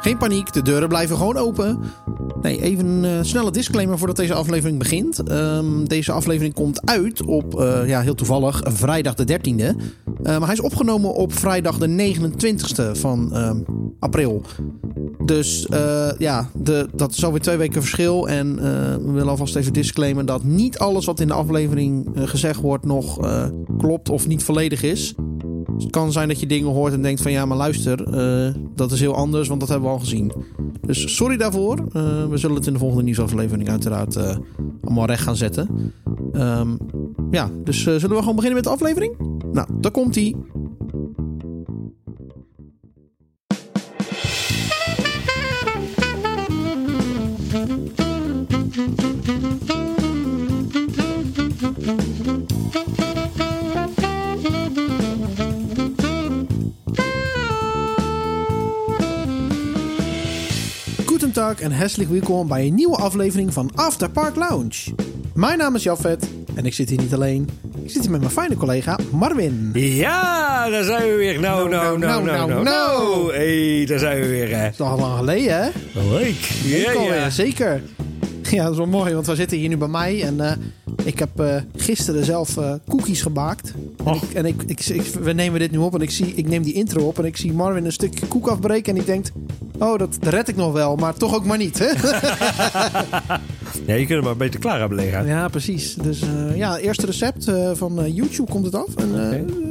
Geen paniek, de deuren blijven gewoon open. Nee, even een uh, snelle disclaimer voordat deze aflevering begint. Um, deze aflevering komt uit op, uh, ja, heel toevallig, vrijdag de 13e. Uh, maar hij is opgenomen op vrijdag de 29e van ehm, april. Dus uh, ja, de, dat is alweer twee weken verschil. En we willen alvast even disclaimen dat niet alles wat in de aflevering gezegd wordt nog klopt of niet volledig is. Het kan zijn dat je dingen hoort en denkt van ja, maar luister, uh, dat is heel anders, want dat hebben we al gezien. Dus sorry daarvoor. Uh, we zullen het in de volgende nieuwsaflevering uiteraard uh, allemaal recht gaan zetten. Um, ja, dus zullen we gewoon beginnen met de aflevering? Nou, daar komt en herzlich welkom bij een nieuwe aflevering van After Park Lounge. Mijn naam is Jafet en ik zit hier niet alleen. Ik zit hier met mijn fijne collega Marvin. Ja, daar zijn we weer. Nou, nou, nou, nou, nou, nou. hey, daar zijn we weer. Hè. Dat is al lang geleden, hè? Leuk. Ja, ja. Zeker. Ja, dat is wel mooi, want we zitten hier nu bij mij en uh, ik heb uh, gisteren zelf uh, cookies gebaakt. En, ik, en ik, ik, ik, we nemen dit nu op en ik, zie, ik neem die intro op en ik zie Marvin een stukje koek afbreken en ik denk, oh, dat, red ik nog wel, maar toch ook maar niet. Hè? ja, je kunt hem maar beter klaar hebben liggen. Ja, precies. Dus ja, eerste recept van YouTube komt het af. En,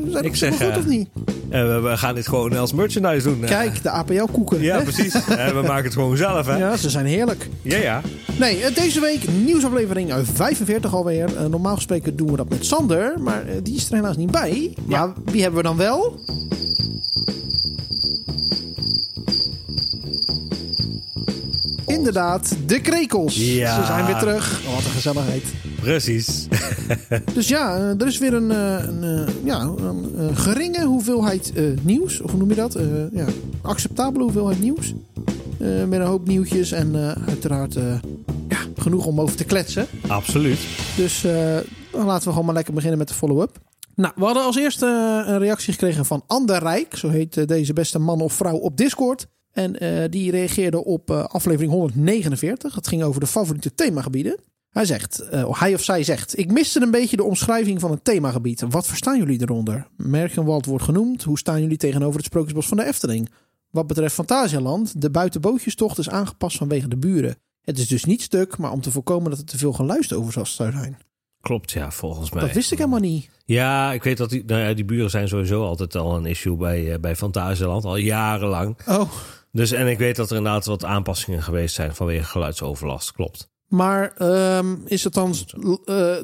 okay. ik zeg, goed of niet? We, we gaan dit gewoon als merchandise doen. Kijk, de APL-koeken. Ja, precies. we maken het gewoon zelf, hè? Ja, ze zijn heerlijk. Ja, ja. Nee, deze week nieuwsaflevering 45 alweer. Normaal gesproken doen we dat met Sander, maar die is er helaas niet bij. Ja. Maar wie hebben we dan wel? Inderdaad, de krekels. Ja. Ze zijn weer terug. Oh, wat een gezelligheid. Precies. dus ja, uh, er is weer een, een ja, een geringe hoeveelheid nieuws. Of hoe noem je dat? ja, acceptabele hoeveelheid nieuws. met een hoop nieuwtjes en uiteraard ja, genoeg om over te kletsen. Absoluut. Dus uh, dan laten we gewoon maar lekker beginnen met de follow-up. Nou, we hadden als eerste een reactie gekregen van Ander Rijk. Zo heet deze beste man of vrouw op Discord. En uh, die reageerde op uh, aflevering 149. Dat ging over de favoriete themagebieden. Hij zegt, uh, hij of zij zegt, ik miste een beetje de omschrijving van een themagebied. Wat verstaan jullie eronder? Merkenwald wordt genoemd. Hoe staan jullie tegenover het Sprookjesbos van de Efteling? Wat betreft Fantasialand, de buitenbootjestocht is aangepast vanwege de buren. Het is dus niet stuk, maar om te voorkomen dat er te veel geluidsoverlast zou zijn. Klopt, ja, volgens mij. Dat wist ik helemaal niet. Ja, ik weet dat die, nou ja, die buren zijn sowieso altijd al een issue bij, uh, bij Fantasieland, al jarenlang. Oh. Dus en ik weet dat er inderdaad wat aanpassingen geweest zijn vanwege geluidsoverlast, klopt. Maar um, is het dan uh,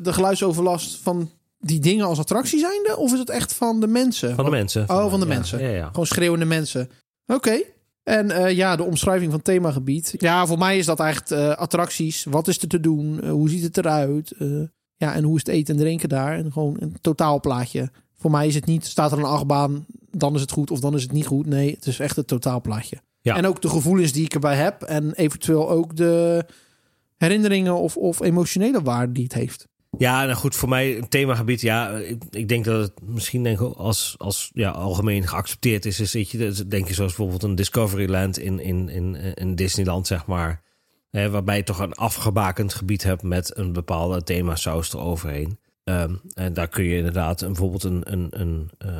de geluidsoverlast van die dingen als attractie zijnde? Of is het echt van de mensen? Van de mensen. Oh, van de ja, mensen. Ja, ja. Gewoon schreeuwende mensen. Oké. Okay. En uh, ja, de omschrijving van themagebied. Ja, voor mij is dat echt uh, attracties. Wat is er te doen? Hoe ziet het eruit? ja, en hoe is het eten en drinken daar? En gewoon een totaalplaatje. Voor mij is het niet, staat er een achtbaan, dan is het goed of dan is het niet goed. Nee, het is echt het totaalplaatje. Ja. En ook de gevoelens die ik erbij heb. En eventueel ook de herinneringen of, of emotionele waarde die het heeft. Ja, nou goed, voor mij een themagebied, ja, ik, ik denk dat het misschien denk ik, als, als ja, algemeen geaccepteerd is, is je, denk je zoals bijvoorbeeld een Discoveryland in, in, in, in Disneyland, zeg maar, hè, waarbij je toch een afgebakend gebied hebt met een bepaalde themasaus eroverheen. Um, en daar kun je inderdaad een, bijvoorbeeld een, een, een uh,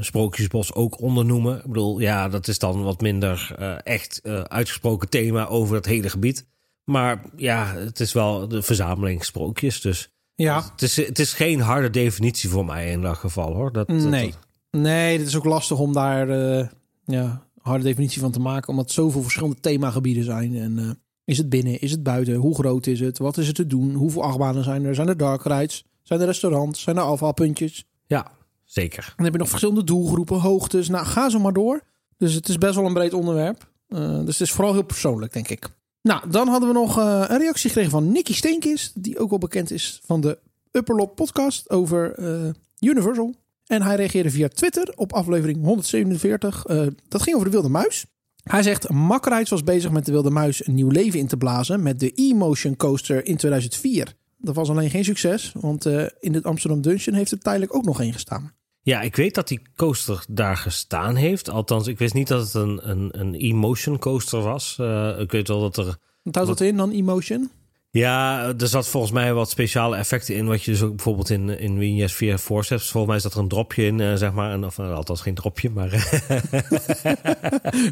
sprookjesbos ook onder noemen. Ik bedoel, ja, dat is dan wat minder uh, echt uh, uitgesproken thema over het hele gebied. Maar ja, het is wel de verzameling sprookjes, dus... Ja. Het is, het is geen harde definitie voor mij in dat geval hoor. Dat, nee. Dat, nee, het is ook lastig om daar uh, ja, harde definitie van te maken. Omdat zoveel verschillende themagebieden zijn. En uh, is het binnen, is het buiten? Hoe groot is het? Wat is er te doen? Hoeveel achtbanen zijn er? Zijn er dark rides? Zijn er restaurants? Zijn er afvalpuntjes? Ja, zeker. Dan heb je nog verschillende doelgroepen, hoogtes. Nou, ga zo maar door. Dus het is best wel een breed onderwerp. Uh, dus het is vooral heel persoonlijk, denk ik. Nou, dan hadden we nog uh, een reactie gekregen van Nicky Steenkis, die ook wel bekend is van de Upperlop podcast over uh, Universal. En hij reageerde via Twitter op aflevering 147. Uh, dat ging over de Wilde Muis. Hij zegt, Makkerijds was bezig met de Wilde Muis een nieuw leven in te blazen met de E-Motion Coaster in 2004. Dat was alleen geen succes, want in het Amsterdam Dungeon heeft er tijdelijk ook nog één gestaan. Ja, ik weet dat die coaster daar gestaan heeft. Althans, ik wist niet dat het een, een, een emotion coaster was. Uh, ik weet wel dat er... Wat houdt dat in dan, emotion? Ja, er zat volgens mij wat speciale effecten in. Wat je dus ook bijvoorbeeld in, in Winjes 4 Forceps. Volgens mij zat er een dropje in, uh, zeg maar. En, of uh, althans geen dropje, maar.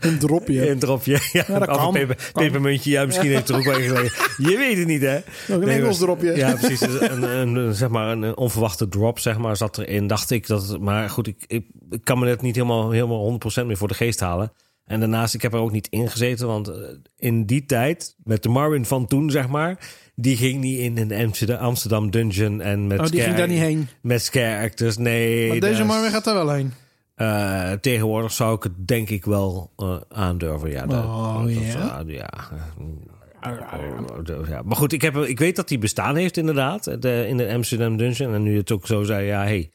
een dropje. Een dropje. Ja, ja dat kan. Pepermuntje. Ja, misschien heeft het er ook wel gelegen. Je weet het niet, hè? Nog een nee, Engels dropje. Ja, precies. Een, een, een, zeg maar een onverwachte drop, zeg maar, zat erin. Dacht ik dat. Maar goed, ik, ik, ik kan me net niet helemaal, helemaal 100% meer voor de geest halen. En daarnaast, ik heb er ook niet in gezeten, want eh, in die tijd, met de Marvin van toen, zeg maar, die ging niet in een Amsterdam Dungeon en met oh, die ging daar niet heen. Met scare actors, nee. Maar deze Marvin gaat daar wel heen. Uh, tegenwoordig zou ik het denk ik wel uh, aandurven. Ja, dat, oh, dat, ja. Uh, ja. ja. Maar goed, ik, heb, ik weet dat die bestaan heeft inderdaad. De, in de Amsterdam Dungeon. En nu het ook zo zei, ja, hey,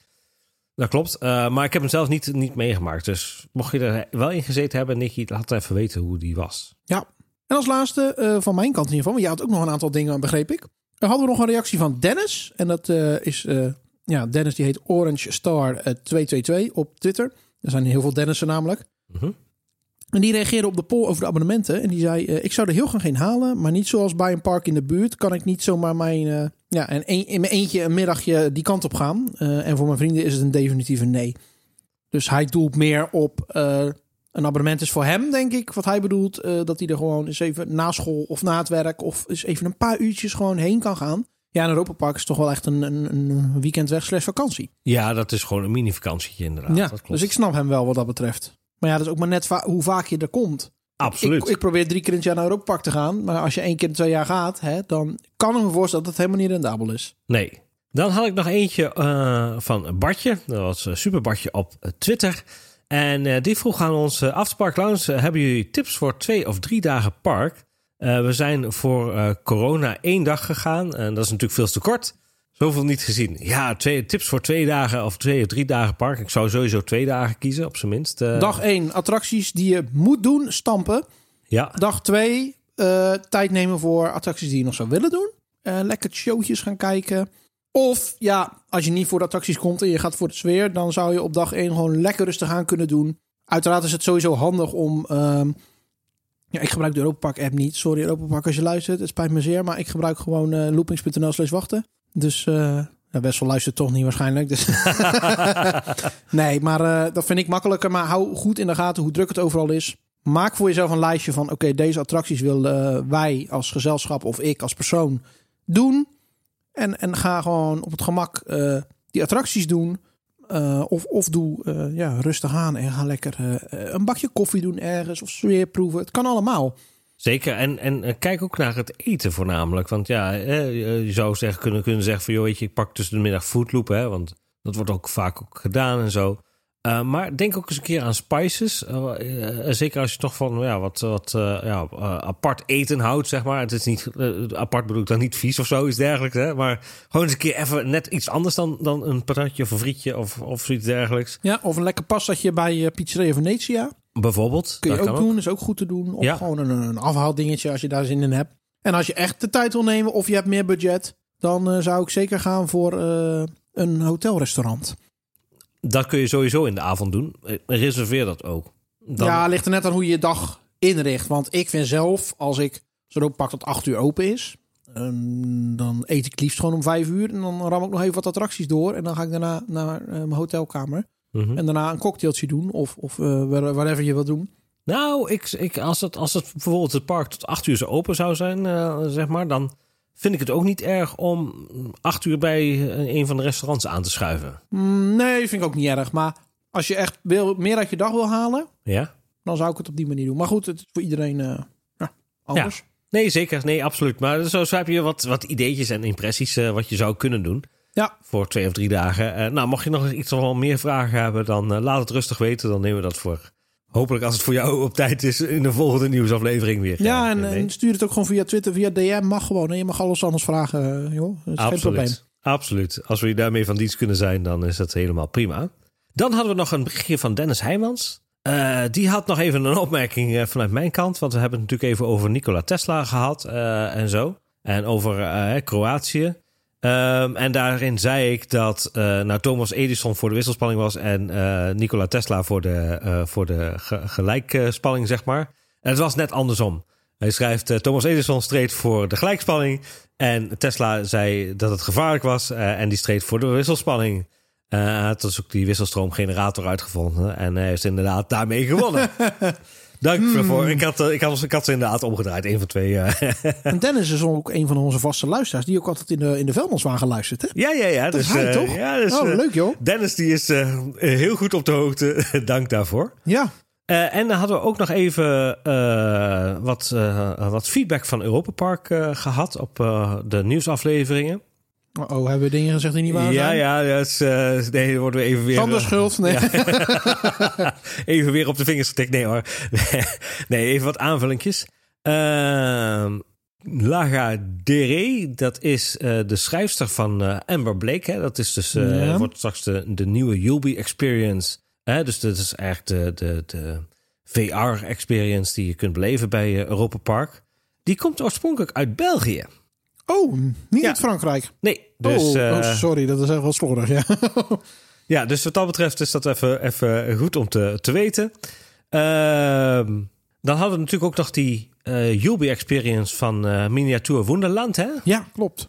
dat klopt. Uh, maar ik heb hem zelf niet, niet meegemaakt. Dus mocht je er wel in gezeten hebben, Nicky, laat even weten hoe die was. Ja. En als laatste uh, van mijn kant in ieder geval. Want je had ook nog een aantal dingen, begreep ik. Er hadden we nog een reactie van Dennis. En dat uh, is, ja, Dennis die heet Orange Star 222 op Twitter. Er zijn heel veel Dennissen namelijk. -hmm. En die reageerde op de poll over de abonnementen. En die zei: uh, Ik zou er heel graag geen halen. Maar niet zoals bij een park in de buurt. Kan ik niet zomaar mijn, uh, ja, en een, in mijn eentje een middagje die kant op gaan. Uh, en voor mijn vrienden is het een definitieve nee. Dus hij doelt meer op. een abonnement is voor hem, denk ik. Wat hij bedoelt. dat hij er gewoon eens even na school of na het werk. Of eens even een paar uurtjes gewoon heen kan gaan. Ja, een Europa Park is toch wel echt een, een, een weekend weg slash vakantie. Ja, dat is gewoon een mini vakantietje inderdaad. Ja, dat klopt. dus ik snap hem wel wat dat betreft. Maar ja, dat is ook maar net va hoe vaak je er komt. Absoluut. Ik, ik, probeer drie keer in het jaar naar Europa Park te gaan. Maar als je één keer in twee jaar gaat, hè, dan kan ik me voorstellen dat het helemaal niet rendabel is. Nee. Dan had ik nog eentje uh, van Bartje. Dat was uh, Super Bartje op Twitter. En uh, die vroeg aan ons uh, Afterpark Lounge... hebben jullie tips voor twee of drie dagen park? we zijn voor corona één dag gegaan. En dat is natuurlijk veel te kort. Zoveel niet gezien. Ja, twee tips voor twee dagen of twee of drie dagen park. Ik zou sowieso twee dagen kiezen, op zijn minst. Uh... Dag één, attracties die je moet doen, stampen. Ja. Dag twee, uh, tijd nemen voor attracties die je nog zou willen doen. Uh, lekker showtjes gaan kijken. Of ja, als je niet voor de attracties komt en je gaat voor de sfeer, dan zou je op dag één gewoon lekker rustig aan kunnen doen. Uiteraard is het sowieso handig om. Ehm, ja, ik gebruik de Europa Park app niet. Sorry Europa Park als je luistert. Het spijt me zeer, maar ik gebruik gewoon loopings.nl slash wachten. Dus uh, ja, Wessel luistert toch niet waarschijnlijk. Dus nee, maar uh, dat vind ik makkelijker. Maar hou goed in de gaten hoe druk het overal is. Maak voor jezelf een lijstje van: oké, deze attracties willen uh, wij als gezelschap of ik als persoon doen. En, en ga gewoon op het gemak die attracties doen. of, of doe ja, rustig aan en ga lekker een bakje koffie doen ergens of sfeerproeven. Het kan allemaal. Zeker, en, en kijk ook naar het eten voornamelijk. Want ja, je zou zeggen, kunnen, kunnen zeggen van... joh, weet je, ik pak tussen de middag foodloop, hè, want dat wordt ook vaak ook gedaan en zo. Uh, maar denk ook eens een keer aan spices. Uh, uh, zeker als je toch van ja, wat, wat ja, apart eten houdt, zeg maar. Het is niet apart bedoel ik dan niet vies of zo, iets dergelijks. Hè? Maar gewoon eens een keer even net iets anders dan, dan een patatje of een frietje of, of zoiets dergelijks. Ja, of een lekker pastatje bij Pizzeria Venetia. Bijvoorbeeld. Kun je ook doen, is ook goed te doen. Of Ja. gewoon een, een afhaaldingetje als je daar zin in hebt. En als je echt de tijd wil nemen of je hebt meer budget, dan eh, zou ik zeker gaan voor eh, een hotelrestaurant. Dat kun je sowieso in de avond doen. Eh, Reserveer dat ook. Dan... Ja, ligt er net aan hoe je je dag inricht. Want ik vind zelf, als ik zo pak dat 8 uur open is, ehm, dan eet ik liefst gewoon om 5 uur. En dan ram ik nog even wat attracties door. En dan ga ik daarna naar mijn hotelkamer. Mhm. En daarna een cocktailtje doen. Of, of uh, whatever je wilt doen. Nou, ik, ik, als, het, als het bijvoorbeeld het park tot 8 uur zo open zou zijn, uh, zeg maar, dan vind ik het ook niet erg om 8 uur bij een van de restaurants aan te schuiven. Mm, nee, vind ik ook niet erg. Maar als je echt wil, meer uit je dag wil halen, ja? dan zou ik het op die manier doen. Maar goed, het is voor iedereen uh, ja, anders. Ja. Nee, zeker. Nee, absoluut. Maar zo, zo heb je wat, wat ideetjes en impressies uh, wat je zou kunnen doen. Ja. Voor twee of drie dagen. Uh, nou, mocht je nog iets of meer vragen hebben, dan uh, laat het rustig weten. Dan nemen we dat voor. Hopelijk als het voor jou op tijd is in de volgende nieuwsaflevering weer. Ja, en, en, stuur het ook gewoon via Twitter, via DM. Mag gewoon. En je mag alles anders vragen, joh. Dat is Absoluut. geen probleem. Absoluut. Als we je daarmee van dienst kunnen zijn, dan is dat helemaal prima. Dan hadden we nog een berichtje van Dennis Heijmans. Uh, die had nog even een opmerking vanuit mijn kant. Want we hebben het natuurlijk even over Nikola Tesla gehad en zo. En over Kroatië. Ehm, en daarin zei ik dat uh, nou, Thomas Edison voor de wisselspanning was en uh, Nikola Tesla voor de, uh, voor de ge gelijkspanning, zeg maar. En het was net andersom. Hij schrijft: Thomas Edison streed voor de gelijkspanning. En Tesla zei dat het gevaarlijk was. en die streed voor de wisselspanning. hij had dus ook die wisselstroomgenerator uitgevonden. En hij heeft inderdaad daarmee gewonnen. Dank hmm. voor. Ik had, ik, had, ik had ze inderdaad omgedraaid. Een van twee. Uh. En Dennis is ook een van onze vaste luisteraars. Die ook altijd in de, in de Velmanswagen luistert. Hè? Ja, ja, ja. Dat dus, is hij, uh, toch? Ja, dus, oh, leuk joh. Dennis die is heel goed op de hoogte. Dank daarvoor. Ja. en dan hadden we ook nog even wat, wat feedback van Europa Park gehad op de nieuwsafleveringen. Oh, hebben we dingen gezegd die niet waar ja, zijn? Ja, ja. Dus, uh, nee, dan worden we even weer... Sander schuld, nee. Ja. even weer op de vingers getikt. Nee hoor. nee, even wat aanvullingjes. Uh, Laga Dere, dat is uh, de schrijfster van Amber Blake. Hè? Dat is dus, ja. wordt straks de, de nieuwe Yubi Experience. Hè? Dus dat is eigenlijk de, de, de VR-experience die je kunt beleven bij Europa Park. Die komt oorspronkelijk uit België. Oh, niet ja. uit Frankrijk? Nee. Dus, oh, uh, oh, sorry, dat is echt wel slordig, ja. ja, dus wat dat betreft is dat even, even goed om te, te weten. Uh, dan hadden we natuurlijk ook nog die uh, Yubi Experience van uh, Miniatuur Wonderland, hè? Ja, klopt.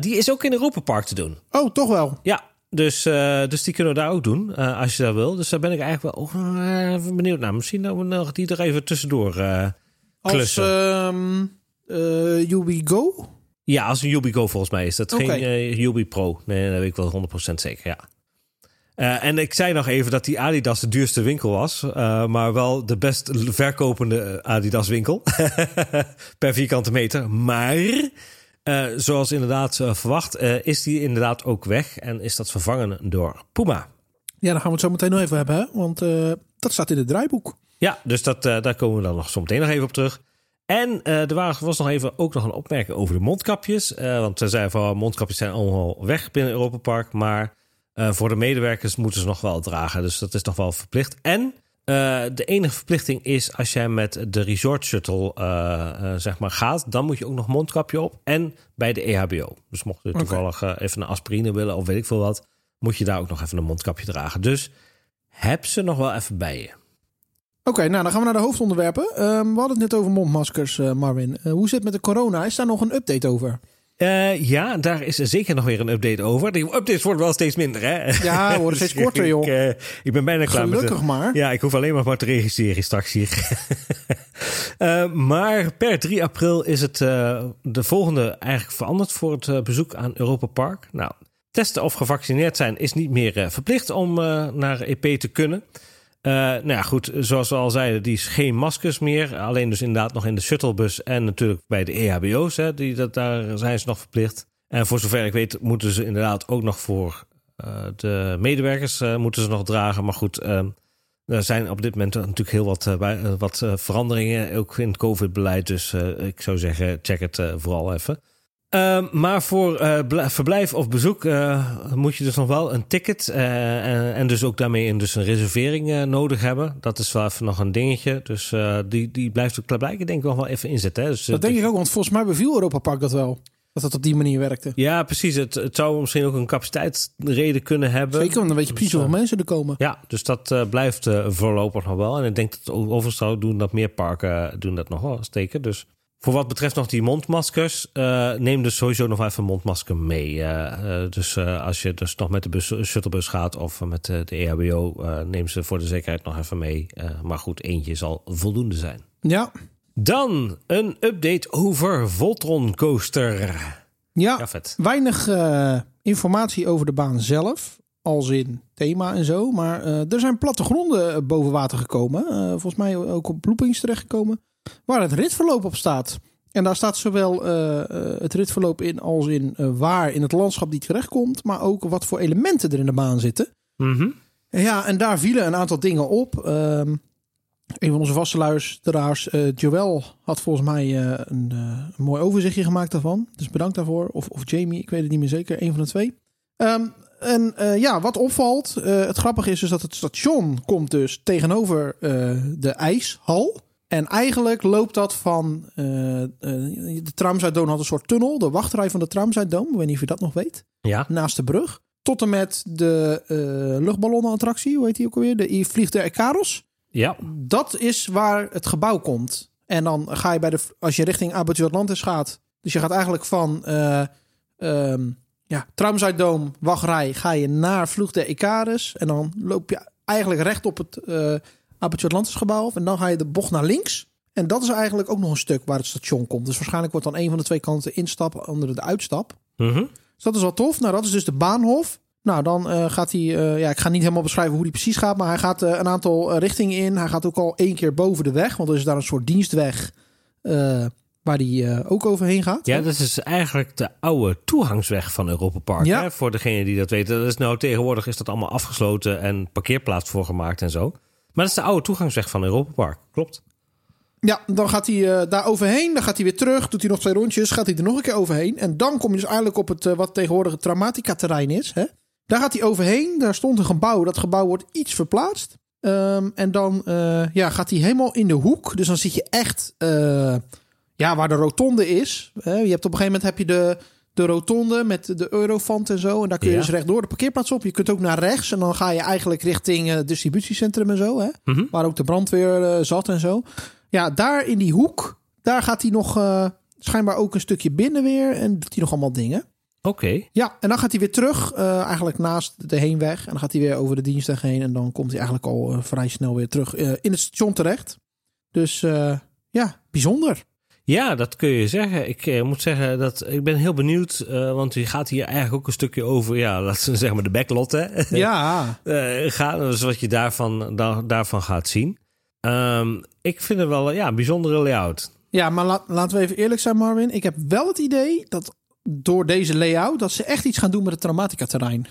die is ook in Europa Park te doen. Oh, toch wel? Ja, dus, dus die kunnen we daar ook doen, als je dat wil. Dus daar ben ik eigenlijk wel oh, benieuwd naar. Misschien dat we nog die er even tussendoor klussen. Als um, Yubi Go? Ja, als een Yubigo volgens mij is dat Oké. geen uh, Yubi Pro. Nee, dat weet ik wel 100% zeker, ja. Uh, en ik zei nog even dat die Adidas de duurste winkel was, uh, maar wel de best verkopende Adidas winkel per vierkante meter. Maar uh, zoals inderdaad verwacht, is die inderdaad ook weg en is dat vervangen door Puma. Ja, daar gaan we het zo meteen nog even hebben, hè? want dat staat in het draaiboek. Ja, dus dat, daar komen we dan nog zo meteen nog even op terug. En uh, er was nog even ook nog een opmerking over de mondkapjes. Uh, want ze zeiden van mondkapjes zijn allemaal weg binnen Europa Park. Maar uh, voor de medewerkers moeten ze nog wel dragen. Dus dat is nog wel verplicht. En de enige verplichting is als jij met de resort shuttle zeg maar gaat. Dan moet je ook nog mondkapje op. En bij de EHBO. Dus mocht je toevallig even een aspirine willen of weet ik veel wat. Moet je daar ook nog even een mondkapje dragen. Dus heb ze nog wel even bij je. Oké, okay, nou dan gaan we naar de hoofdonderwerpen. Um, we hadden het net over mondmaskers, uh, Marvin. Uh, hoe zit het met de corona? Is daar nog een update over? Uh, ja, daar is zeker nog weer een update over. Die updates worden wel steeds minder, hè? Ja, worden steeds korter, joh. ik, ik, ben bijna klaar Gelukkig met de, maar. Ja, ik hoef alleen maar maar te registreren straks hier. maar per 3 april is het de volgende eigenlijk veranderd voor het bezoek aan Europa Park. Nou, testen of gevaccineerd zijn is niet meer verplicht om naar EP te kunnen. Uh, nou ja, goed, zoals we al zeiden, die is geen maskers meer. Alleen dus inderdaad nog in de shuttlebus en natuurlijk bij de EHBO's. Hè, die, dat, daar zijn ze nog verplicht. En voor zover ik weet moeten ze inderdaad ook nog voor uh, de medewerkers uh, moeten ze nog dragen. Maar goed, er zijn op dit moment natuurlijk heel wat, wat veranderingen, ook in het COVID-beleid. Dus ik zou zeggen, check het vooral even. Uh, maar voor uh, verblijf of bezoek uh, moet je dus nog wel een ticket en, en, dus ook daarmee een, dus een reservering nodig hebben. Dat is wel even nog een dingetje. Dus die, die blijft ook blijken denk ik nog wel even inzetten. Hè? Dus, dat denk ik ook, want volgens mij beviel Europa Park dat wel. Dat het op die manier werkte. Ja, precies. Het, het zou misschien ook een capaciteitsreden kunnen hebben. Zeker, want dan weet je precies hoeveel mensen er komen. Ja, dus dat blijft voorlopig nog wel. En ik denk dat overigens doen dat meer parken doen dat nog wel steken. Dus voor wat betreft nog die mondmaskers, uh, neem dus sowieso nog even een mondmasker mee. Uh, uh, dus als je dus nog met de bus, shuttlebus gaat of met de EHBO, neem ze voor de zekerheid nog even mee. maar goed, eentje zal voldoende zijn. Ja. Dan een update over Voltron Coaster. Ja, ja vet. weinig informatie over de baan zelf, als in thema en zo. Maar er zijn plattegronden boven water gekomen. volgens mij ook op loopings terechtgekomen waar het ritverloop op staat. En daar staat zowel uh, het ritverloop in als in uh, waar in het landschap die terechtkomt, maar ook wat voor elementen er in de baan zitten. Mm -hmm. Ja, en daar vielen een aantal dingen op. Uh, een van onze vaste luisteraars, Joël, had volgens mij een, een, mooi overzichtje gemaakt daarvan. Dus bedankt daarvoor. Of, of Jamie, ik weet het niet meer zeker. Een van de twee. Um, en ja, wat opvalt, het grappige is dus dat het station komt dus tegenover de ijshal. En eigenlijk loopt dat van uh, uh, de Tramzuiddoom had een soort tunnel, de wachtrij van de Tramzuiddoom. Ik weet niet of je dat nog weet. Ja. Naast de brug. Tot en met de uh, luchtballonnenattractie, hoe heet die ook alweer? De Vliegtuig Ikaros. Ja. Dat is waar het gebouw komt. En dan ga je bij de, als je richting Abattoir Atlantis gaat. Dus je gaat eigenlijk van um, ja, Tramzuiddoom, wachtrij, ga je naar Vloeg de Icarus. En dan loop je eigenlijk recht op het uh, Aperture Atlantis gebouw. En dan ga je de bocht naar links. En dat is eigenlijk ook nog een stuk waar het station komt. Dus waarschijnlijk wordt dan een van de twee kanten instap, andere de uitstap. Mm -hmm. Dus dat is wel tof. Nou, dat is dus de Baanhof. Nou, dan uh, gaat hij, uh, ja, ik ga niet helemaal beschrijven hoe hij precies gaat, maar hij gaat uh, een aantal richtingen in. Hij gaat ook al één keer boven de weg, want er is daar een soort dienstweg waar die ook overheen gaat. Ja, dat is eigenlijk de oude toegangsweg van Europa Park. Ja. Hè? Voor degene die dat weten. Dat is nou tegenwoordig is dat allemaal afgesloten en parkeerplaats voor gemaakt en zo. Maar dat is de oude toegangsweg van Europa Park. Klopt. Ja, dan gaat hij uh, daar overheen. Dan gaat hij weer terug. Doet hij nog twee rondjes. Gaat hij er nog een keer overheen. En dan kom je dus eigenlijk op het uh, wat tegenwoordig het Traumatica-terrein is. Hè? Daar gaat hij overheen. Daar stond een gebouw. Dat gebouw wordt iets verplaatst. Um, en dan uh, ja, gaat hij helemaal in de hoek. Dus dan zit je echt ja, waar de rotonde is. Je hebt op een gegeven moment heb je de, de rotonde met de Eurofant en zo. En daar kun je Ja. dus rechtdoor de parkeerplaats op. Je kunt ook naar rechts. En dan ga je eigenlijk richting het distributiecentrum en zo. Hè? Mhm. Waar ook de brandweer eh, zat en zo. Ja, daar in die hoek, daar gaat hij nog eh, schijnbaar ook een stukje binnen weer. En doet hij nog allemaal dingen. Oké. Ja, en dan gaat hij weer terug, eh, eigenlijk naast de heenweg. En dan gaat hij weer over de dienstweg heen. En dan komt hij eigenlijk al eh, vrij snel weer terug eh, in het station terecht. Dus eh, ja, bijzonder. Ja, dat kun je zeggen. Ik eh, moet zeggen dat ik ben heel benieuwd, eh, want je gaat hier eigenlijk ook een stukje over, ja, laten we zeggen maar de backlot, hè? Ja, Eh, gaan, dus wat je daarvan, da- daarvan gaat zien. Ehm, ik vind het wel ja, een bijzondere layout. ja maar la- laten we even eerlijk zijn, Marvin. Ik heb wel het idee dat door deze layout... dat ze echt iets gaan doen met het Traumatica-terrein.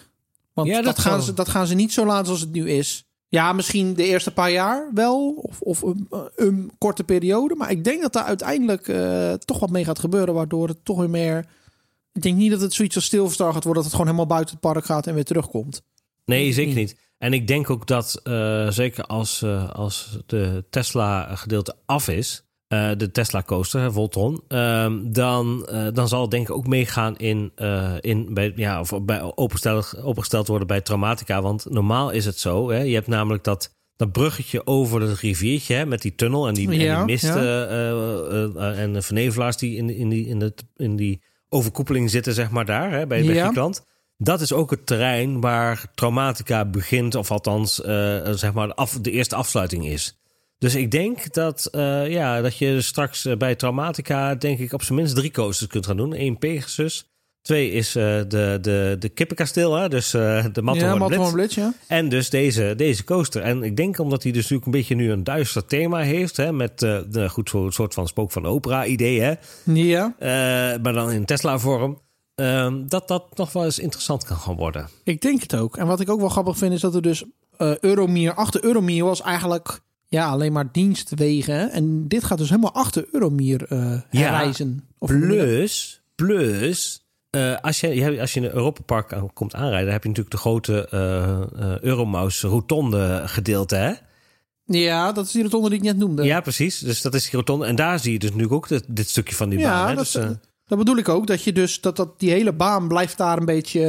Want Ja, dat, dat gaan ze, dat gaan ze niet zo laten zoals het nu is. Ja, misschien de eerste paar jaar wel. Of, of een, een korte periode. Maar ik denk dat daar uiteindelijk eh, toch wat mee gaat gebeuren. Waardoor het toch weer meer... Ik denk niet dat het zoiets als Stilstar gaat worden. Dat het gewoon helemaal buiten het park gaat en weer terugkomt. Nee, zeker niet. niet. En ik denk ook dat, eh, zeker als, eh, als de Tesla-gedeelte af is, eh, de Tesla-coaster, hè, Voltron, ehm, dan, eh, dan zal het denk ik ook meegaan in, eh, in bij, ja, of bij opengesteld, opengesteld worden bij Traumatica. Want normaal is het zo, hè, je hebt namelijk dat, dat bruggetje over het riviertje hè, met die tunnel en die, en die mist ja. eh, en de vernevelaars die in, in, die, in, het, in die overkoepeling zitten, zeg maar daar, hè, bij, bij Ja. Griekenland. Dat is ook het terrein waar Traumatica begint, of althans zeg maar de, af, de eerste afsluiting is. Dus ik denk dat, eh, ja, dat je straks eh, bij Traumatica, denk ik, op zijn minst drie coasters kunt gaan doen. Eén Pegasus. Twee is eh, de, de, de Kippenkasteel, hè? dus de ja, Matterhorn Blitz. Ja. En dus deze, deze coaster. En ik denk omdat hij dus natuurlijk een beetje nu een duister thema heeft. Hè, met eh, de, goed, zo'n soort van spook van de opera idee. Hè, Ja, maar dan in Tesla vorm. ehm, dat dat nog wel eens interessant kan gaan worden. ik denk het ook. En wat ik ook wel grappig vind is dat er dus Euromier... Achter Euromier was eigenlijk ja, alleen maar dienstwegen. En dit gaat dus helemaal achter Euromier eh Ja, reizen. Of? Plus, plus eh, als, je, als je in een Europa Park aan- komt aanrijden, dan heb je natuurlijk de grote eh Euromaus rotonde gedeelte. Hè? Ja, dat is die rotonde die ik net noemde. Ja, precies. Dus dat is die rotonde. En daar zie je dus nu ook dit, dit stukje van die Ja, baan. Hè? dat, Dus, dat bedoel ik ook. Dat je dus dat, dat die hele baan blijft daar een beetje.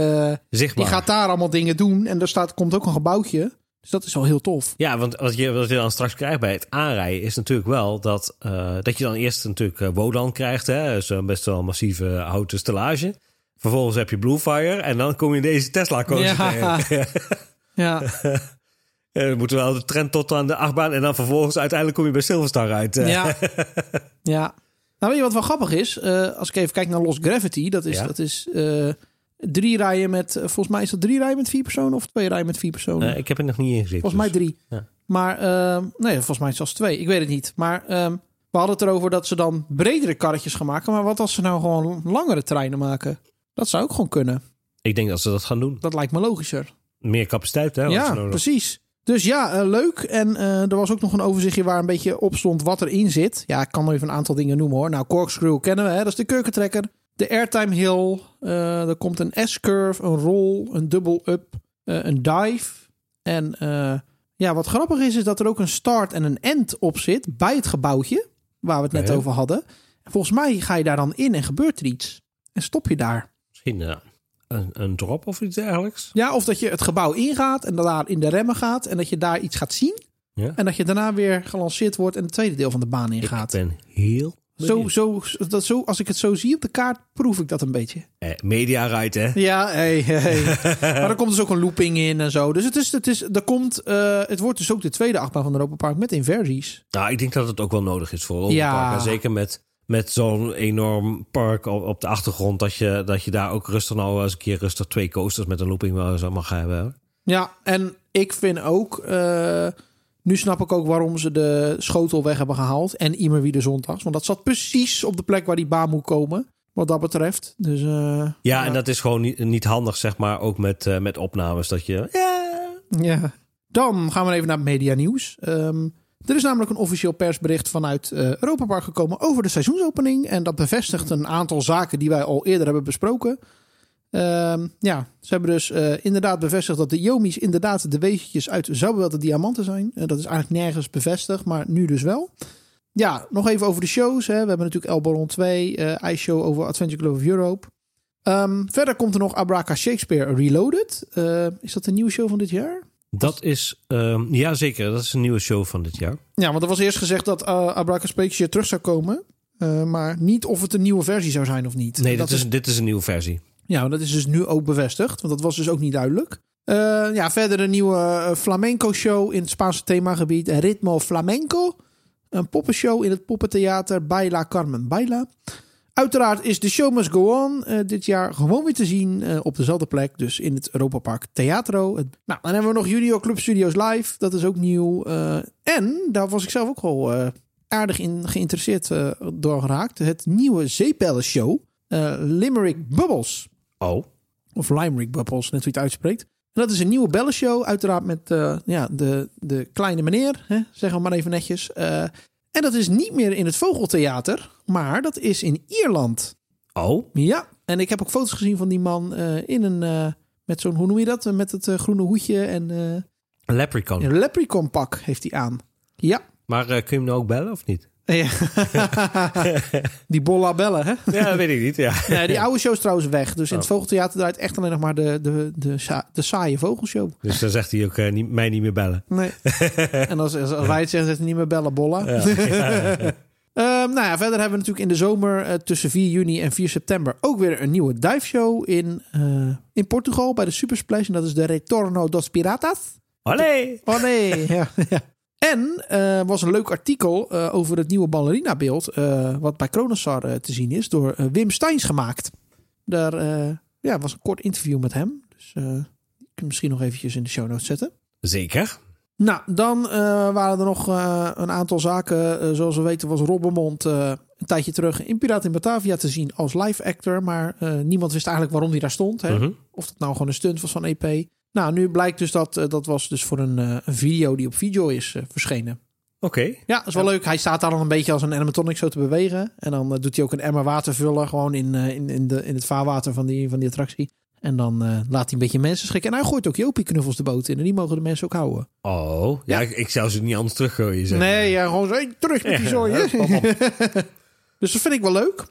zichtbaar. die gaat daar allemaal dingen doen. En er staat, komt ook een gebouwtje. Dus dat is wel heel tof. Ja, want wat je, wat je dan straks krijgt bij het aanrijden is natuurlijk wel dat, eh, dat je dan eerst natuurlijk eh, Wodan krijgt. Hè? Dus een best wel massieve houten stellage. Vervolgens heb je Bluefire en dan kom je in deze Tesla coaster Ja. tegen. Ja, Eh, Dan moeten we wel de trend tot aan de achtbaan en dan vervolgens uiteindelijk kom je bij Silverstar uit. eh. ja. ja. Nou, weet je wat wel grappig is? Eh, als ik even kijk naar Lost Gravity. Dat is, Ja. dat is eh, drie rijen met. eh, Volgens mij is dat drie rijen met vier personen of twee rijen met vier personen. Ik heb er nog niet in gezeten. Volgens mij dus- drie. Ja. Maar ehm, nee, volgens mij zelfs twee. Ik weet het niet. Maar ehm, we hadden het erover dat ze dan bredere karretjes gaan maken. Maar wat als ze nou gewoon langere treinen maken? Dat zou ook gewoon kunnen. Ik denk dat ze dat gaan doen. Dat lijkt me logischer. Meer capaciteit, hè? ja, nodig- precies. Dus ja, eh, leuk. En eh, er was ook nog een overzichtje waar een beetje op stond wat erin zit. Ja, ik kan nog even een aantal dingen noemen hoor. Nou, Corkscrew kennen we, hè? dat is de kurkentrekker. De Airtime Hill. eh, er komt een S-curve, een roll, een double up, eh, een dive. En eh, Ja, wat grappig is, is dat er ook een start en een end op zit bij het gebouwtje. Waar we het net over hadden. En volgens mij ga je daar dan in en gebeurt er iets. En stop je daar. Misschien een, een drop of iets dergelijks. Ja, of dat je het gebouw ingaat en daar in de remmen gaat. En dat je daar iets gaat zien. Ja. En dat je daarna weer gelanceerd wordt en het tweede deel van de baan Ik ingaat. ben heel Zo, zo, dat, zo, als ik het zo zie op de kaart, proef ik dat een beetje. Eh, media right, hè? Ja, hey, hey. maar er komt dus ook een looping in en zo. Dus het, is, het, is, er komt, eh, het wordt dus ook de tweede achtbaan van Europa Park met inversies. Nou, ik denk dat het ook wel nodig is voor Ja. Europa Park. En zeker met, met zo'n enorm park op, op de achtergrond. Dat je, dat je daar ook rustig nou eens een keer rustig twee coasters met een looping wel zo mag hebben. Ja, en ik vind ook... eh, nu snap ik ook waarom ze de schotel weg hebben gehaald. En Imer de zondags. Want dat zat precies op de plek waar die baan moet komen. Wat dat betreft. Dus, eh, Ja, en dat is gewoon niet, niet handig, zeg maar, ook met, eh, met opnames. Dat je. Ja. Ja. Dan gaan we even naar media nieuws. Ehm, er is namelijk een officieel persbericht vanuit eh Europa Park gekomen over de seizoensopening. En dat bevestigt een aantal zaken die wij al eerder hebben besproken. Ehm, ja, ze hebben dus eh, inderdaad bevestigd dat de Yomi's inderdaad de wezentjes uit Zoubeweld de diamanten zijn. Eh, dat is eigenlijk nergens bevestigd, maar nu dus wel. Ja, nog even over de shows. Hè. We hebben natuurlijk El Baron 2, eh ijsshow over Adventure Club of Europe. Ehm, verder komt er nog Abraka Shakespeare Reloaded. Is dat een nieuwe show van dit jaar? Dat is. ehm ja, zeker. Dat is een nieuwe show van dit jaar. Ja, want er was eerst gezegd dat uh, Abraka Shakespeare terug zou komen. Maar niet of het een nieuwe versie zou zijn of niet. Nee, dat dit is, dit is een nieuwe versie. Ja, dat is dus nu ook bevestigd. Want dat was dus ook niet duidelijk. Eh, ja, verder een nieuwe eh, flamenco-show in het Spaanse themagebied. Ritmo Flamenco. Een poppenshow in het poppentheater Baila Carmen Baila. Uiteraard is de Show Must Go On eh, dit jaar gewoon weer te zien op dezelfde plek. Dus in het Europa Park Theatro. Nou, dan hebben we nog Junior Club Studios Live. Dat is ook nieuw. En daar was ik zelf ook al aardig in geïnteresseerd door geraakt. Het nieuwe Zeepellen Show. Limerick Bubbles. Oh. Of Limerick Bubbles, net hoe je het uitspreekt. En dat is een nieuwe bellenshow. Uiteraard met eh, ja, de, de kleine meneer, hè, zeggen we maar even netjes. Eh, en dat is niet meer in het Vogeltheater, maar dat is in Ierland. Oh. Ja, en ik heb ook foto's gezien van die man eh, in een... met zo'n, hoe noem je dat? Met het groene hoedje en Een leprechaun. een leprechaun pak heeft hij aan. Ja. Maar kun je hem nou ook bellen of niet? Ja. die bolla bellen, hè? Ja, dat weet ik niet. Ja. Nee, die oude show is trouwens weg. Dus in het Oh. Vogeltheater draait echt alleen nog maar de, de, de, sa- de saaie vogelshow. Dus dan zegt hij ook eh, niet, mij niet meer bellen. Nee. en als, als wij het zeggen, zegt hij niet meer bellen, bolla. Ehm, nou ja, verder hebben we natuurlijk in de zomer eh, tussen 4 juni en 4 september ook weer een nieuwe dive show in, eh, in Portugal bij de Super Splash. En dat is de Retorno dos Piratas. Nee, ja. ja. En eh was een leuk artikel eh, over het nieuwe ballerina beeld. eh, wat bij Kronosar te zien is door Wim Steins gemaakt. Daar ja, was een kort interview met hem. Dus die kun misschien nog eventjes in de show notes zetten. Zeker. Nou, dan waren er nog een aantal zaken. Zoals we weten was Robbermond een tijdje terug in Piraten in Batavia te zien als live actor. Maar niemand wist eigenlijk waarom hij daar stond. Hè? Mhm. Of dat nou gewoon een stunt was van EP. Nou, nu blijkt dus dat eh, dat was dus voor een, eh, een video die op Videojoy is eh, verschenen. Oké. Ja, dat is wel leuk. Hij staat daar dan een beetje als een animatronic zo te bewegen. En dan doet hij ook een emmer water vullen gewoon in, in, in, de, in het vaarwater van die, van die attractie. En dan laat hij een beetje mensen schikken. En hij gooit ook Jopie knuffels de boot in. En die mogen de mensen ook houden. Oh. Ja, Ik, ik zou ze niet anders teruggooien. Zeg. Nee, ja, gewoon zo hey, terug met die zooi. hè. dus dat vind ik wel leuk.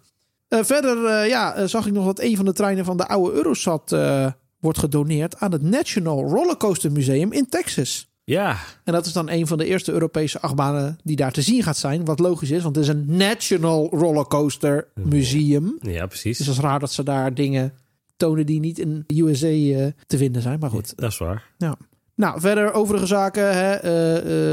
Verder ja, zag ik nog dat een van de treinen van de oude Eurosat wordt gedoneerd aan het National Rollercoaster Museum in Texas. Ja. En dat is dan een van de eerste Europese achtbanen die daar te zien gaat zijn. Wat logisch is, want het is een National Rollercoaster Museum. Ja, precies. Dus dat is raar dat ze daar dingen tonen die niet in de USA eh, te vinden zijn. Maar goed, Dat is waar. nou, verder overige zaken. Hè.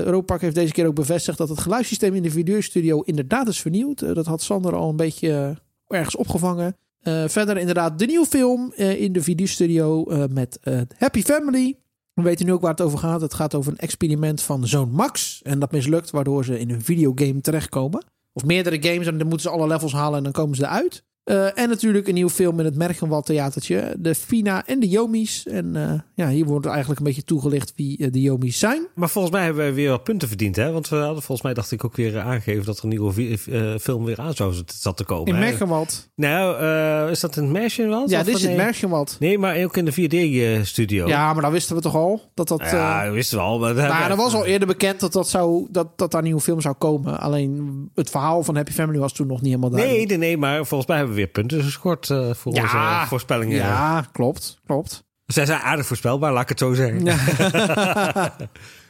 Europark heeft deze keer ook bevestigd dat het geluidssysteem in de videostudio inderdaad is vernieuwd. Dat had Sander al een beetje ergens opgevangen. Eh, verder inderdaad de nieuwe film eh, in de videostudio eh, met Happy Family. We weten nu ook waar het over gaat. Het gaat over een experiment van zoon Max. En dat mislukt, waardoor ze in een videogame terechtkomen. Of meerdere games en dan moeten ze alle levels halen en dan komen ze eruit. Eh, en natuurlijk een nieuwe film in het Merkenwald Theatertje. De Fina en de Jomies. En eh, ja, hier wordt eigenlijk een beetje toegelicht wie eh, de Jomies zijn. Maar volgens mij hebben wij weer wat punten verdiend, hè? Want we hadden volgens mij, dacht ik, ook weer aangegeven dat er een nieuwe film weer aan zou zat te komen. In hè? Merkenwald. Nou, is dat in het Merkenwald? Ja, dit is het nee? Merkenwald. Nee, maar ook in de 4D-studio. Ja, maar dat wisten we toch al? Dat dat... ja dat wisten we al. Maar nou, er was al eerder bekend dat, dat, zou, dat, dat daar een nieuwe film zou komen. Alleen het verhaal van Happy Family was toen nog niet helemaal Nee, duidelijk. nee, nee, maar volgens mij hebben we weer punten gescoord eh, voor Ja. onze voorspellingen. Ja, klopt, klopt. Zij zijn aardig voorspelbaar, laat ik het zo zeggen.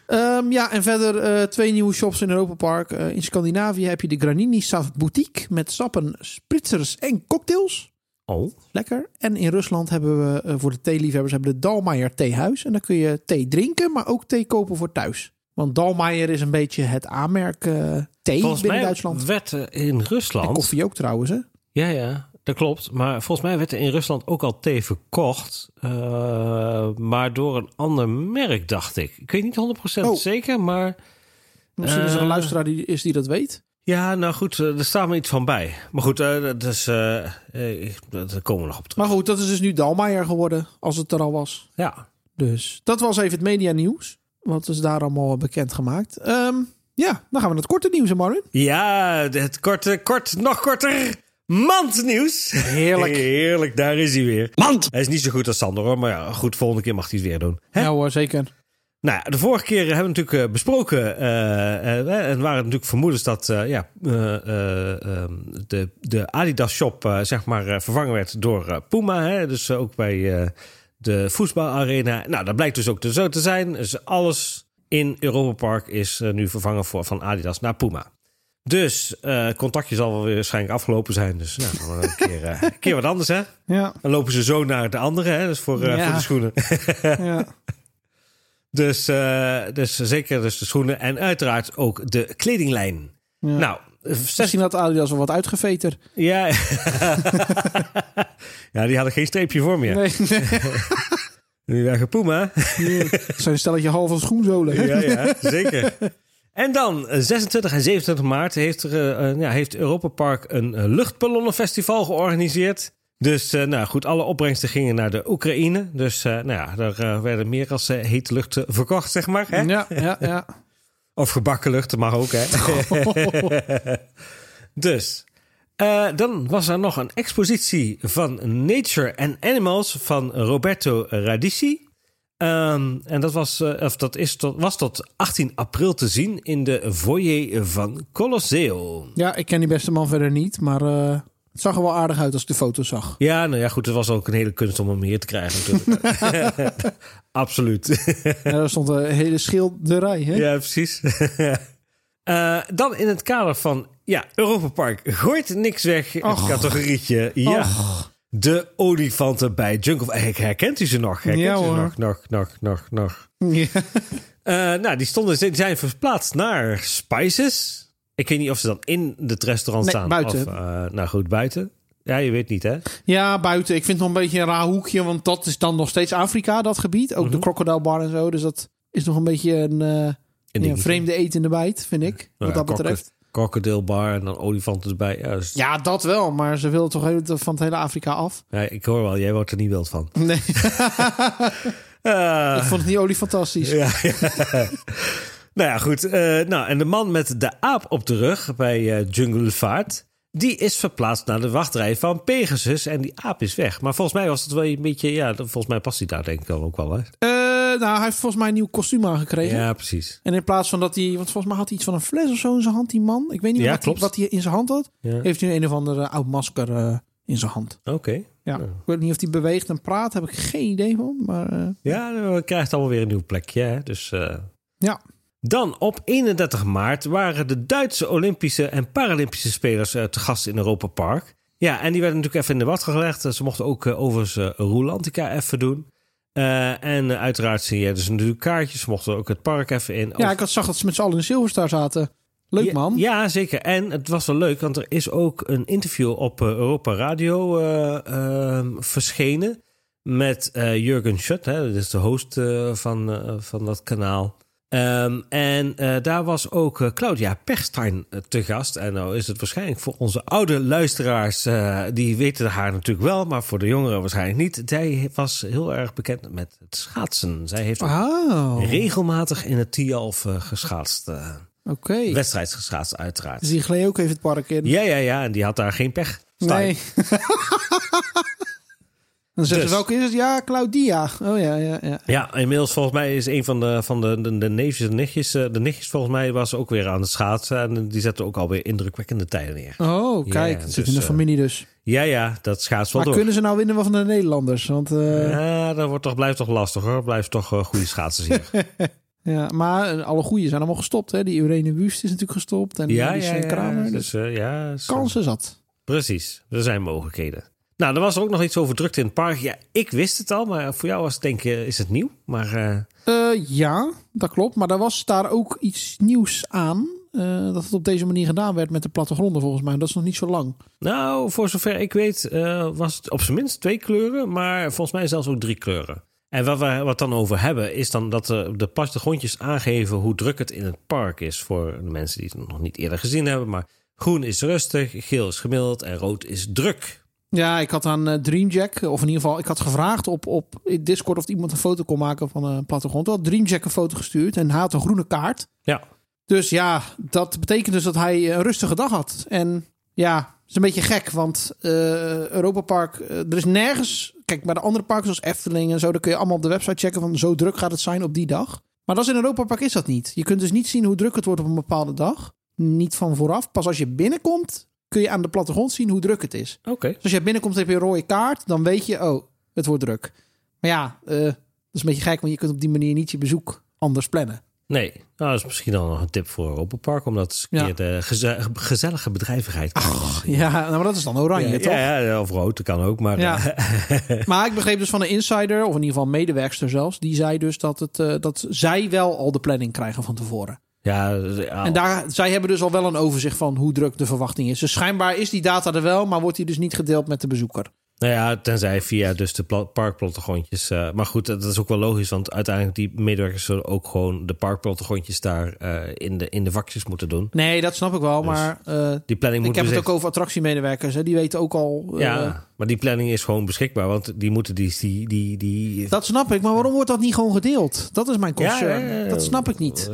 Ehm, ja, en verder eh, twee nieuwe shops in Europa Park. Eh, in Scandinavië heb je de Granini Saft Boutique met sappen, spritzers en cocktails. Oh, Lekker. En in Rusland hebben we voor de theeliefhebbers hebben de Dalmaier Theehuis. En daar kun je thee drinken, maar ook thee kopen voor thuis. Want Dalmaier is een beetje het aanmerk eh, thee volgens binnen mij Duitsland. werd er in En Rusland... koffie ook trouwens, hè? Ja, ja, dat klopt. Maar volgens mij werd er in Rusland ook al thee verkocht. eh, maar door een ander merk, dacht ik. Ik weet niet 100% Oh. zeker, maar... Misschien is er een Eh. luisteraar die is die dat weet. Ja, nou goed, eh, er staat me iets van bij. Maar goed, dat is, daar komen we nog op terug. Maar goed, dat is dus nu Dalmaier geworden, als het er al was. Ja, Dus dat was even het media nieuws. Wat is daar allemaal bekend gemaakt? Ehm, ja, dan gaan we naar het korte nieuws, Marvin. ja het korte, kort, nog korter. Mandnieuws. Heerlijk. Heerlijk, daar is hij weer. Mand! Hij is niet zo goed als Sander hoor, maar ja, goed, volgende keer mag hij het weer doen. Hè? Ja hoor, zeker. Nou, ja, de vorige keer hebben we natuurlijk eh, besproken. eh, en waren natuurlijk vermoedens dat ja, eh, eh, ehm, de, de Adidas shop zeg maar vervangen werd door Puma. Hè? Dus ook bij de voetbalarena. Nou, dat blijkt dus ook zo te zijn. Dus alles in Europa Park is nu vervangen voor, van Adidas naar Puma. Dus eh contactje zal wel weer waarschijnlijk afgelopen zijn. Dus nou, dan een keer, eh, een keer wat anders hè. Ja, Dan lopen ze zo naar de andere. Hè? Dus voor, eh, Ja. voor de schoenen. ja. Dus, dus zeker dus de schoenen en uiteraard ook de kledinglijn. ja. Nou, Misschien had Adidas wel wat uitgeveter. ja. ja, die hadden geen streepje voor meer. Nee, Die waren nee. Zo'n stelletje halve schoenzolen. ja, ja, zeker. En dan, eh, 26 en 27 maart, heeft, er, eh, eh, ja, heeft Europa Park een eh, luchtballonnenfestival georganiseerd. Dus eh, nou goed, alle opbrengsten gingen naar de Oekraïne. Dus eh, nou ja, daar eh, werden meer als eh, hete lucht eh, verkocht, zeg maar. Hè? Ja, ja, ja. Of gebakken lucht, dat mag ook, hè? dus, eh, dan was er nog een expositie van Nature and Animals van Roberto Radici. Ehm, en dat, was, eh, of dat is tot, was tot 18 april te zien in de foyer van Colosseo. Ja, ik ken die beste man verder niet, maar eh, het zag er wel aardig uit als ik de foto zag. Ja, nou ja, goed, het was ook een hele kunst om hem hier te krijgen natuurlijk. Absoluut. Ja, daar stond een hele schilderij. Hè? Ja, precies. Eh, dan in het kader van ja, Europa Park gooit niks weg. Och. categorietje. Ja. Och. De olifanten bij Jungle. Eigenlijk herkent u ze nog? Herkent Ja, u ze hoor. nog, nog, nog, nog, nog. Ja. Eh, nou, die, stonden, die zijn verplaatst naar Spices. Ik weet niet of ze dan in het restaurant Nee, staan. buiten. Of, eh, nou goed, buiten. Ja, je weet niet, hè? ja, buiten. Ik vind het nog een beetje een raar hoekje, want dat is dan nog steeds Afrika, dat gebied. Ook de Crocodile Bar en zo. Dus dat is nog een beetje een, eh, ja, dingetje. vreemde etende bijt, vind ik. Wat ja, dat betreft. Crocodile bar en dan olifanten erbij. Ja, dus- Ja, dat wel, maar ze willen toch van het hele Afrika af. ja, ik hoor wel, jij wordt er niet wild van. Nee, Ah. ik vond het niet olie fantastisch. Ja, ja. nou ja, goed. eh, nou, en de man met de aap op de rug bij eh Jungle Vaart... die is verplaatst naar de wachtrij van Pegasus. En die aap is weg. Maar volgens mij was het wel een beetje... Ja, volgens mij past hij daar denk ik dan ook wel, hè? Eh, nou, hij heeft volgens mij een nieuw kostuum aangekregen. Ja, precies. En in plaats van dat hij... Want volgens mij had hij iets van een fles of zo in zijn hand, die man. Ik weet niet Ja, wat, hij, wat hij in zijn hand had. Ja. Heeft hij een of andere oud masker eh, in zijn hand. Oké. Ja. Ik weet niet of hij beweegt en praat. Heb ik geen idee van. Maar eh, Ja, dan krijgt allemaal weer een nieuw plekje, hè? Dus... ja. Dan op 31 maart waren de Duitse Olympische en Paralympische spelers te gast in Europa Park. Ja, en die werden natuurlijk even in de wacht gelegd. Ze mochten ook overigens Roelantica even doen. Eh, en uiteraard zie je dus natuurlijk kaartjes. Mochten ook het park even in. ja, ik had, zag dat ze met z'n allen in Silverstar zaten. Leuk Ja, man. Ja, zeker. En het was wel leuk, want er is ook een interview op eh, Europa Radio eh, ehm, verschenen met Jurgen Schutt. Hè, dat is de host van, van dat kanaal. Ehm, en eh, daar was ook eh, Claudia Pechstein eh, te gast. En nou is het waarschijnlijk voor onze oude luisteraars, die weten haar natuurlijk wel, maar voor de jongeren waarschijnlijk niet. Zij was heel erg bekend met het schaatsen. Zij heeft Oh, regelmatig in het Tialf geschaatst. oké. geschaatst, uiteraard. Dus die gleed ook even het park in. Ja, ja, ja. En die had daar geen pech. Nee. Dan zeggen Dus. ze, welke is het? Ja, Claudia. Oh ja, ja, ja. Ja, inmiddels volgens mij is een van de, van de, de, de neefjes en nichtjes... eh, de nichtjes volgens mij was ook weer aan het schaatsen. En die zetten ook alweer indrukwekkende tijden neer. Oh, Ja, kijk. het zit dus, in de eh, familie dus. Ja, ja, dat schaats wel Maar door. kunnen ze nou winnen van de Nederlanders? Want, eh, Ja, dat wordt toch, blijft toch lastig hoor. Blijft toch goede schaatsers hier. ja, maar alle goeie zijn allemaal gestopt. Hè? Die Irene Wust is natuurlijk gestopt. En ja, die ja, ja. Kramer. Dus Dus, ja zo. kansen zat. Precies, er zijn mogelijkheden. Nou, er was er ook nog iets over drukte in het park. Ja, ik wist het al, maar voor jou was het denk ik, is het nieuw. Maar eh, Eh, ja, dat klopt. Maar er was daar ook iets nieuws aan. eh, dat het op deze manier gedaan werd met de plattegronden volgens mij. Dat is nog niet zo lang. nou, voor zover ik weet eh, was het op zijn minst twee kleuren. Maar volgens mij zelfs ook drie kleuren. En wat we wat dan over hebben, is dan dat eh, de plattegrondjes aangeven hoe druk het in het park is. Voor de mensen die het nog niet eerder gezien hebben. Maar groen is rustig, geel is gemiddeld en rood is druk. Ja, ik had aan eh, Dreamjack, of in ieder geval, ik had gevraagd op, op Discord of iemand een foto kon maken van een plattegrond. Toen had Dreamjack een foto gestuurd en hij had een groene kaart. Ja, Dus ja, dat betekent dus dat hij een rustige dag had. En ja, het is een beetje gek, want eh Europa Park, eh, er is nergens... Kijk, bij de andere parken zoals Efteling en zo, dan kun je allemaal op de website checken van zo druk gaat het zijn op die dag. Maar dat is in Europa Park is dat niet. Je kunt dus niet zien hoe druk het wordt op een bepaalde dag. Niet van vooraf. Pas als je binnenkomt, kun je aan de plattegrond zien hoe druk het is. oké. Dus als je binnenkomt heb je een rode kaart, dan weet je, oh, het wordt druk. Maar ja, eh, dat is een beetje gek, want je kunt op die manier niet je bezoek anders plannen. Nee, nou, dat is misschien dan nog een tip voor Park. Dat eens een Ja. keer de geze- gezellige bedrijvigheid te Ja, nou, maar dat is dan oranje, ja, toch? Ja, ja, of rood, dat kan ook. Maar Ja. eh, Maar ik begreep dus van een insider, of in ieder geval medewerkster zelfs, die zei dus dat, het, eh, dat zij wel al de planning krijgen van tevoren. Ja, En daar, zij hebben dus al wel een overzicht van hoe druk de verwachting is. Dus schijnbaar is die data er wel, maar wordt die dus niet gedeeld met de bezoeker. Nou ja, tenzij via dus de pla- parkplattegrondjes. eh, maar goed, dat is ook wel logisch, want uiteindelijk die medewerkers zullen ook gewoon de parkplattegrondjes daar eh, in, de, in de vakjes moeten doen. Nee, dat snap ik wel, Dus maar eh, Die planning ik heb het ook over attractiemedewerkers. Hè. Die weten ook al... Ja, maar die planning is gewoon beschikbaar, want die moeten die... die, die, die Dat snap ik, maar waarom wordt dat niet gewoon gedeeld? Dat is mijn concern. ja, ja, ja. Dat snap ik niet.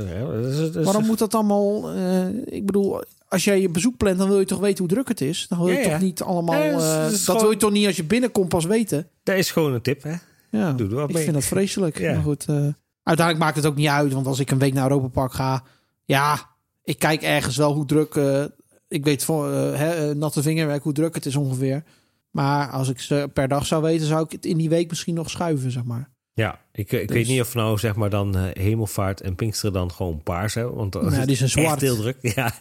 Waarom moet dat allemaal... ik bedoel, als jij je bezoek plant, dan wil je toch weten hoe druk het is? Dan wil je Ja, ja. toch niet allemaal... Ja, dat is- eh, dat is dat gewoon- wil je toch niet als je binnenkomt pas weten? Dat is gewoon een tip, hè? Ja, Doe wat ik mee. vind dat vreselijk. Ja. Maar goed, eh, uiteindelijk maakt het ook niet uit. Want als ik een week naar Europa Park ga... Ja, ik kijk ergens wel hoe druk... eh, ik weet eh, natte vingerwerk hoe druk het is ongeveer. Maar als ik ze per dag zou weten, zou ik het in die week misschien nog schuiven, zeg maar. Ja, ik, ik Dus- weet niet of nou zeg maar dan eh, Hemelvaart en Pinksteren dan gewoon paars hebben. Want die zijn is het echt zwart. heel druk. Ja.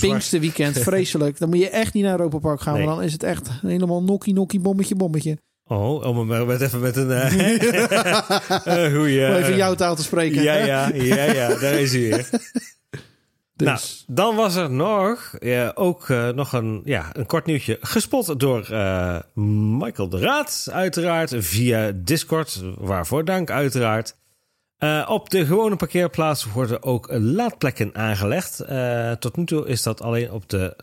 Pinksterweekend, vreselijk. Dan moet je echt niet naar Europa Park gaan. Nee. Want dan is het echt helemaal nokkie, nokkie, bommetje, bommetje. Oh, om maar met even met een uh, goeie... Om even jouw taal te spreken. Ja, ja, ja, ja, daar is hij weer. Dus, Nou, dan was er nog, ook eh, nog een, ja, een kort nieuwtje gespot door eh, Michael de Raad, uiteraard, via Discord. Waarvoor dank, uiteraard. Eh, op de gewone parkeerplaats worden ook laadplekken aangelegd. Tot nu toe is dat alleen op de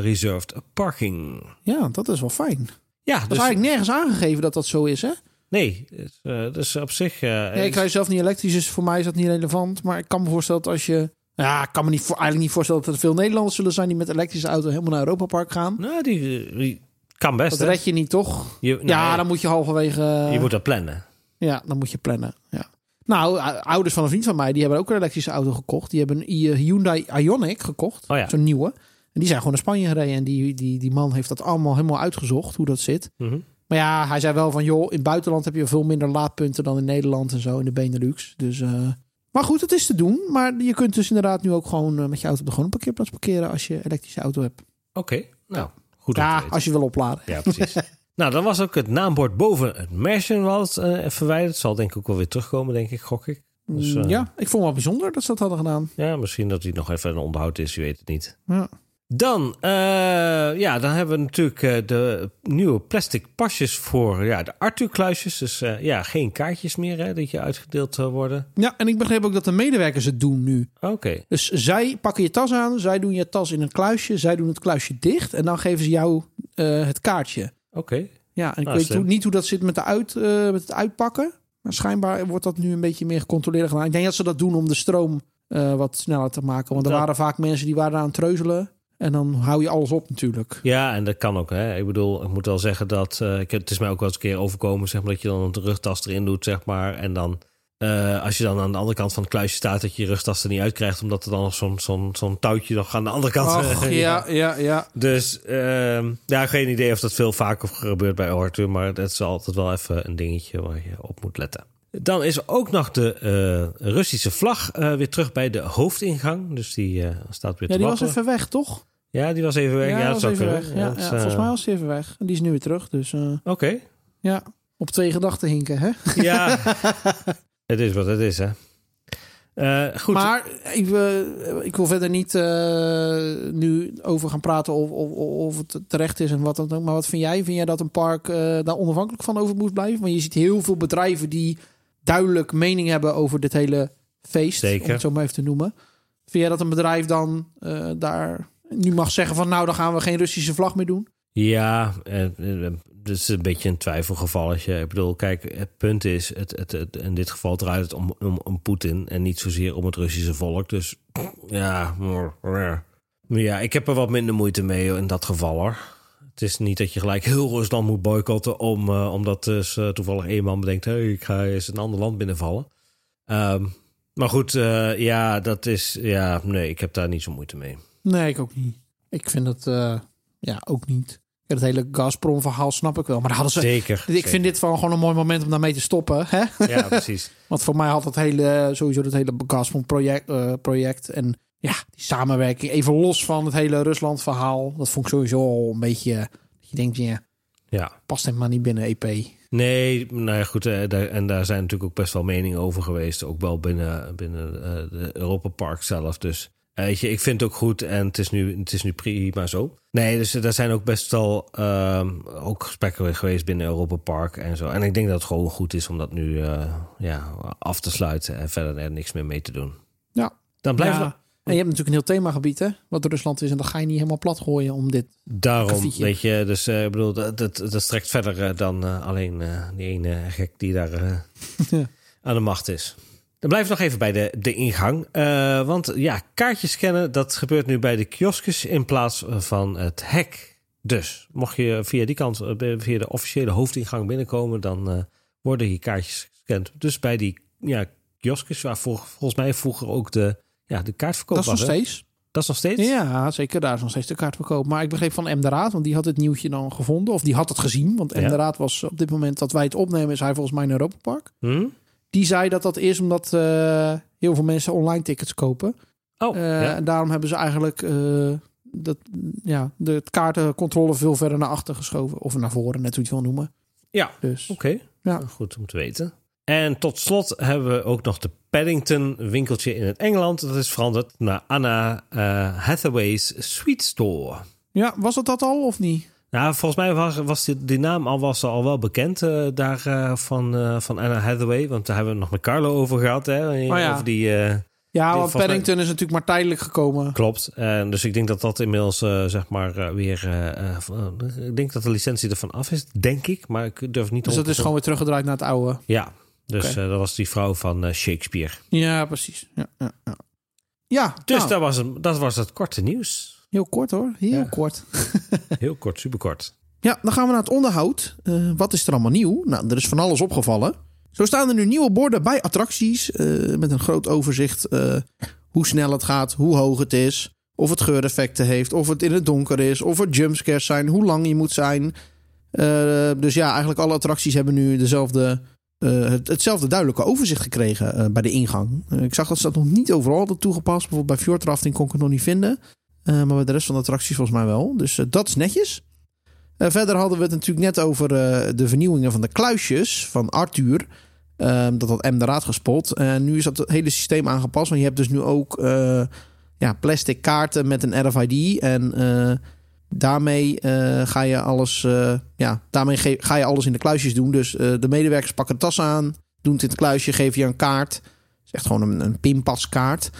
reserved parking. ja, dat is wel fijn. Ja, Dat is dus eigenlijk nergens aangegeven dat dat zo is, hè? nee, dus, dus op zich. Nee, ik rij zelf niet elektrisch, dus voor mij is dat niet relevant. Maar ik kan me voorstellen dat als je... Ja, ik kan me niet voor, eigenlijk niet voorstellen dat er veel Nederlanders zullen zijn... die met elektrische auto helemaal naar Europa Park gaan. nou, die, die kan best. Dat red je niet, toch? Je, nou, ja, dan moet je halverwege... je moet dat plannen. Ja, dan moet je plannen. Ja. Nou, ouders van een vriend van mij, die hebben ook een elektrische auto gekocht. Die hebben een I- Hyundai Ioniq gekocht. Oh ja. Zo'n nieuwe. En die zijn gewoon naar Spanje gereden. En die, die, die man heeft dat allemaal helemaal uitgezocht, hoe dat zit. Mhm. Maar ja, hij zei wel van, joh, in het buitenland heb je veel minder laadpunten dan in Nederland en zo, in de Benelux. Dus, eh, maar goed, het is te doen. Maar je kunt dus inderdaad nu ook gewoon eh, met je auto op de gewone parkeerplaats parkeren als je elektrische auto hebt. Oké, nou, goed Ja, als je wil opladen. Ja, precies. nou, dan was ook het naambord boven het Merchantwald eh verwijderd. Zal denk ik ook wel weer terugkomen, denk ik, gok ik. Dus, eh, Mm, ja, ik vond het wel bijzonder dat ze dat hadden gedaan. Ja, misschien dat hij nog even een onderhoud is, je weet het niet. Ja. Dan, eh, ja, dan hebben we natuurlijk eh, de nieuwe plastic pasjes voor ja, de Arthur-kluisjes. Dus eh, ja, geen kaartjes meer hè, dat je uitgedeeld worden. Ja, en ik begreep ook dat de medewerkers het doen nu. Oké. Dus zij pakken je tas aan, zij doen je tas in een kluisje, zij doen het kluisje dicht en dan geven ze jou het kaartje. Oké. Ja, en ik weet hoe, niet hoe dat zit met, de uit, met het uitpakken. Maar schijnbaar wordt dat nu een beetje meer gecontroleerd gedaan. Ik denk dat ze dat doen om de stroom wat sneller te maken. Want er waren vaak mensen die waren aan het treuzelen. En dan hou je alles op natuurlijk. Ja, en dat kan ook. Hè. Ik bedoel, ik moet wel zeggen dat... Uh, ik, het is mij ook wel eens een keer overkomen... Zeg maar, dat je dan een rugtas erin doet, zeg maar. En dan, uh, als je dan aan de andere kant van het kluisje staat... dat je je rugtas er niet uitkrijgt... omdat er dan nog zo'n zo'n zo'n touwtje nog aan de andere kant... Och, ja, ja, ja. Dus uh, ja, geen idee of dat veel vaker gebeurt bij Arthur... maar dat is altijd wel even een dingetje waar je op moet letten. Dan is ook nog de uh, Russische vlag weer terug bij de hoofdingang. Dus die staat weer Ja, die was even weg, toch? Ja, die was even weg. Ja, ja dat was even weg. Ja, ja, volgens mij was hij even weg. En die is nu weer terug. Dus, Oké. Okay. Ja, op twee gedachten hinken, hè? Ja, het is wat het is, hè? Uh, goed. Maar ik, uh, ik wil verder niet nu over gaan praten of, of, of het terecht is en wat dan ook. Maar wat vind jij? Vind jij dat een park daar onafhankelijk van over moet blijven? Want je ziet heel veel bedrijven die duidelijk mening hebben over dit hele feest. Zeker. Om het zo maar even te noemen. Vind jij dat een bedrijf dan daar nu mag zeggen van nou, dan gaan we geen Russische vlag meer doen? Ja, het is een beetje een twijfelgevalletje. Ik bedoel, kijk, het punt is, het, het, in dit geval draait het om, om, Poetin en niet zozeer om het Russische volk. Dus ja, ja, ik heb er wat minder moeite mee in dat geval hoor. Het is niet dat je gelijk heel Rusland moet boycotten om, uh, omdat dus, toevallig een man bedenkt, hey, ik ga eens een ander land binnenvallen. Um, maar goed, ja, dat is, ja, nee, ik heb daar niet zo moeite mee. Nee, ik ook niet. Ik vind het uh, ja ook niet. Het hele Gazprom-verhaal snap ik wel. Maar hadden ze. Zeker. Ik zeker. vind dit van gewoon een mooi moment om daarmee te stoppen. Hè? Ja, precies. Want voor mij had het hele, sowieso het hele Gazprom-project. Uh, project en ja, die samenwerking. Even los van het hele Rusland-verhaal. Dat vond ik sowieso al een beetje. Dat je denkt, ja, ja. past helemaal niet binnen EP. Nee, nou ja, goed. Daar, en daar zijn natuurlijk ook best wel meningen over geweest. Ook wel binnen, binnen uh, de Europa Park zelf. Dus. Weet je, ik vind het ook goed en het is nu, het is nu prima zo. Nee, dus er zijn ook best wel um, ook gesprekken geweest binnen Europa Park en zo. En ik denk dat het gewoon goed is om dat nu uh, ja, af te sluiten en verder er niks meer mee te doen. Ja. Dan blijft ja. En je hebt natuurlijk een heel themagebied, hè? Wat Rusland is. En dan ga je niet helemaal plat gooien om dit. Daarom, grafietje. weet je. Dus ik uh, bedoel, dat, dat, dat, strekt verder dan alleen die ene gek die daar ja. aan de macht is. Dan blijf nog even bij de, de ingang. Uh, want ja, kaartjes scannen, dat gebeurt nu bij de kioskes in plaats van het hek. Dus mocht je via die kant, via de officiële hoofdingang binnenkomen, dan uh, worden hier kaartjes gescand. Dus bij die ja, kioskes, waar vol, volgens mij vroeger ook de, ja, de kaartverkoop dat is was. nog steeds. Dat is nog steeds? Ja, zeker. Daar is nog steeds de kaartverkoop. Maar ik begreep van M. de Raad, want die had het nieuwtje dan gevonden. Of die had het gezien. Want M. Ja. de Raad was op dit moment dat wij het opnemen, is hij volgens mij in Europa Park. Hm? Die zei dat dat is omdat uh, heel veel mensen online tickets kopen. Oh, ja. En daarom hebben ze eigenlijk uh, dat, ja, de kaartencontrole veel verder naar achter geschoven. Of naar voren, net hoe je het wil noemen. Ja, Dus oké. ja. Goed om te weten. En tot slot hebben we ook nog de Paddington winkeltje in het Engeland. Dat is veranderd naar Anna uh, Hathaway's Sweet Store. ja, was het dat al of niet? Nou, volgens mij was, was die, die naam al, was al wel bekend uh, daar uh, van, uh, van Anna Hathaway. Want daar hebben we het nog met Carlo over gehad. Hè? Oh ja. Over die, Ja, want Paddington is natuurlijk maar tijdelijk gekomen. Klopt. En dus ik denk dat dat inmiddels zeg maar weer. Ik denk dat de licentie ervan af is, denk ik. Maar ik durf niet Dus dat is gewoon weer teruggedraaid naar het oude. Ja, dus dat was die vrouw van Shakespeare. Ja, precies. Ja, ja, ja. ja Dus nou, dat, was dat was het korte nieuws. Heel kort hoor. Heel Ja. kort. Heel kort, superkort. Ja, dan gaan we naar het onderhoud. Eh, wat is er allemaal nieuw? Nou, er is van alles opgevallen. Zo staan er nu nieuwe borden bij attracties. eh, met een groot overzicht eh, hoe snel het gaat, hoe hoog het is. Of het geureffecten heeft, of het in het donker is. Of er jumpscares zijn, hoe lang je moet zijn. Dus ja, eigenlijk alle attracties hebben nu dezelfde, het, hetzelfde duidelijke overzicht gekregen bij de ingang. Ik zag dat ze dat nog niet overal hadden toegepast. Bijvoorbeeld bij Fjordrafting kon ik het nog niet vinden. Eh, maar bij de rest van de attracties volgens mij wel. Dus eh, dat is netjes. Uh, verder hadden we het natuurlijk net over de vernieuwingen van de kluisjes van Arthur. Uh, dat had M de Raad gespot. En nu is dat hele systeem aangepast. Want je hebt dus nu ook ja, plastic kaarten met een RFID. En daarmee ga je alles, ja, daarmee ga je alles in de kluisjes doen. Dus de medewerkers pakken tas aan, doen het in het kluisje, geven je een kaart. Het is echt gewoon een, een pinpaskaart.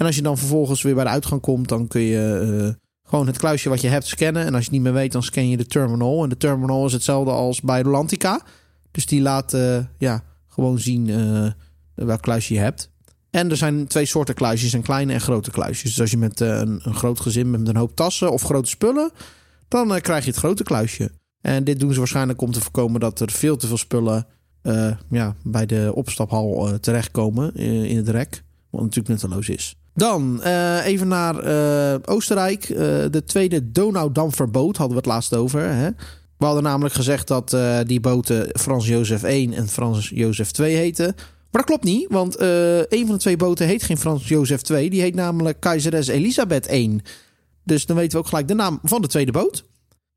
En als je dan vervolgens weer bij de uitgang komt, dan kun je gewoon het kluisje wat je hebt scannen. En als je het niet meer weet, dan scan je de terminal. En de terminal is hetzelfde als bij Rolantica. Dus die laat uh, ja, gewoon zien uh, welk kluisje je hebt. En er zijn twee soorten kluisjes, een kleine en grote kluisjes. Dus als je met een, een, groot gezin met een hoop tassen of grote spullen, dan krijg je het grote kluisje. En dit doen ze waarschijnlijk om te voorkomen dat er veel te veel spullen ja, bij de opstaphal terechtkomen in het rek. Wat natuurlijk nutteloos is. Dan uh, even naar uh, Oostenrijk. Uh, de tweede Donaudampferboot hadden we het laatst over. Hè? We hadden namelijk gezegd dat die boten Frans Jozef 1 en Frans Jozef 2 heten. Maar dat klopt niet, want een van de twee boten heet geen Frans Jozef 2. Die heet namelijk Keizeres Elisabeth 1. Dus dan weten we ook gelijk de naam van de tweede boot.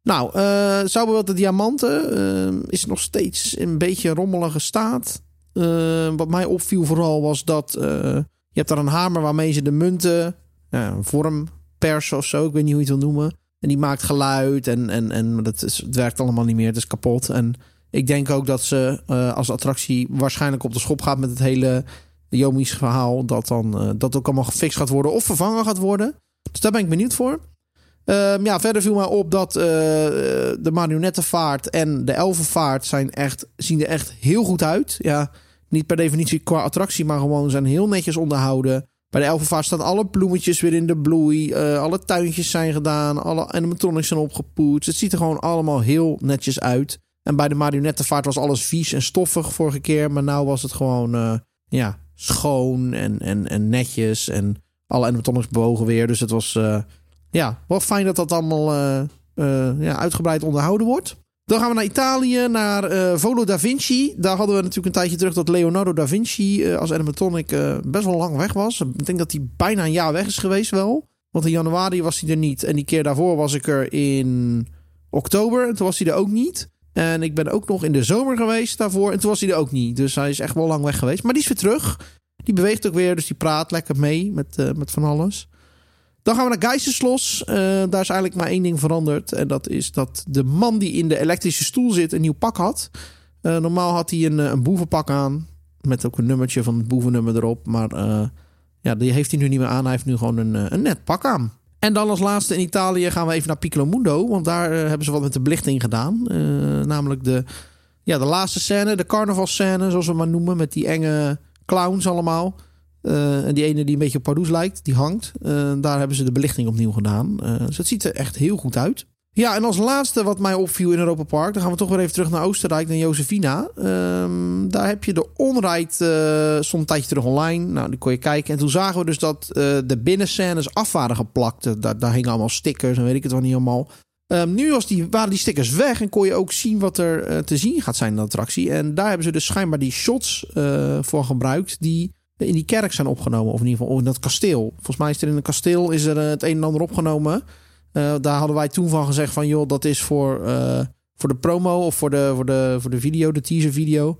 Nou, uh, wel de Diamanten is nog steeds een beetje rommelige staat. Wat mij opviel vooral was dat je hebt daar een hamer waarmee ze de munten, een vorm persen of zo, ik weet niet hoe je het wil noemen. En die maakt geluid en, en, en dat is, het werkt allemaal niet meer, het is kapot. En ik denk ook dat ze uh, als attractie waarschijnlijk op de schop gaat met het hele Yomi's verhaal. Dat dan uh, dat ook allemaal gefixt gaat worden of vervangen gaat worden. Dus daar ben ik benieuwd voor. Uh, ja, verder viel mij op dat uh, de marionettenvaart en de elfenvaart zijn echt, zien er echt heel goed uit. Ja, niet per definitie qua attractie, maar gewoon zijn heel netjes onderhouden. Bij de Elfenvaart staan alle bloemetjes weer in de bloei. Uh, alle tuintjes zijn gedaan. Alle animatronics zijn opgepoetst. Het ziet er gewoon allemaal heel netjes uit. En bij de marionettenvaart was alles vies en stoffig vorige keer. Maar nu was het gewoon uh, ja, schoon en, en, en netjes. En alle animatronics bewogen weer. Dus het was uh, ja, wel fijn dat dat allemaal ja, uitgebreid onderhouden wordt. Dan gaan we naar Italië, naar uh, Volo da Vinci. Daar hadden we natuurlijk een tijdje terug dat Leonardo da Vinci uh, als animatronic uh, best wel lang weg was. Ik denk dat hij bijna een jaar weg is geweest wel. Want in januari was hij er niet. En die keer daarvoor was ik er in oktober. En toen was hij er ook niet. En ik ben ook nog in de zomer geweest daarvoor. En toen was hij er ook niet. Dus hij is echt wel lang weg geweest. Maar die is weer terug. Die beweegt ook weer. Dus die praat lekker mee met, met van alles. Dan gaan we naar Geisenslos. Uh, daar is eigenlijk maar één ding veranderd. En dat is dat de man die in de elektrische stoel zit een nieuw pak had. Uh, normaal had hij een, een boevenpak aan. Met ook een nummertje van het boevennummer erop. Maar ja, die heeft hij nu niet meer aan. Hij heeft nu gewoon een, een net pak aan. En dan als laatste in Italië gaan we even naar Piccolo Mundo. Want daar hebben ze wat met de belichting gedaan. namelijk de, ja, de laatste scène, de carnavalscène, zoals we maar noemen. Met die enge clowns allemaal. Uh, en die ene die een beetje op Pardoes lijkt, die hangt. Uh, daar hebben ze de belichting opnieuw gedaan. Uh, dus het ziet er echt heel goed uit. Ja, en als laatste wat mij opviel in Europa Park... dan gaan we toch weer even terug naar Oostenrijk, naar Josefina. Um, daar heb je de onride, stond een tijdje terug online. Nou, die kon je kijken. En toen zagen we dus dat de binnenscènes af waren geplakt. Daar, daar hingen allemaal stickers en weet ik het wel niet allemaal. Um, nu was die, waren die stickers weg en kon je ook zien wat er te zien gaat zijn in de attractie. En daar hebben ze dus schijnbaar die shots voor gebruikt... die in die kerk zijn opgenomen. Of in ieder geval in dat kasteel. Volgens mij is er in een kasteel is er eh, het een en ander opgenomen. Uh, daar hadden wij toen van gezegd van joh, dat is voor, uh, voor de promo of voor de, voor, de, voor de video, de teaser video.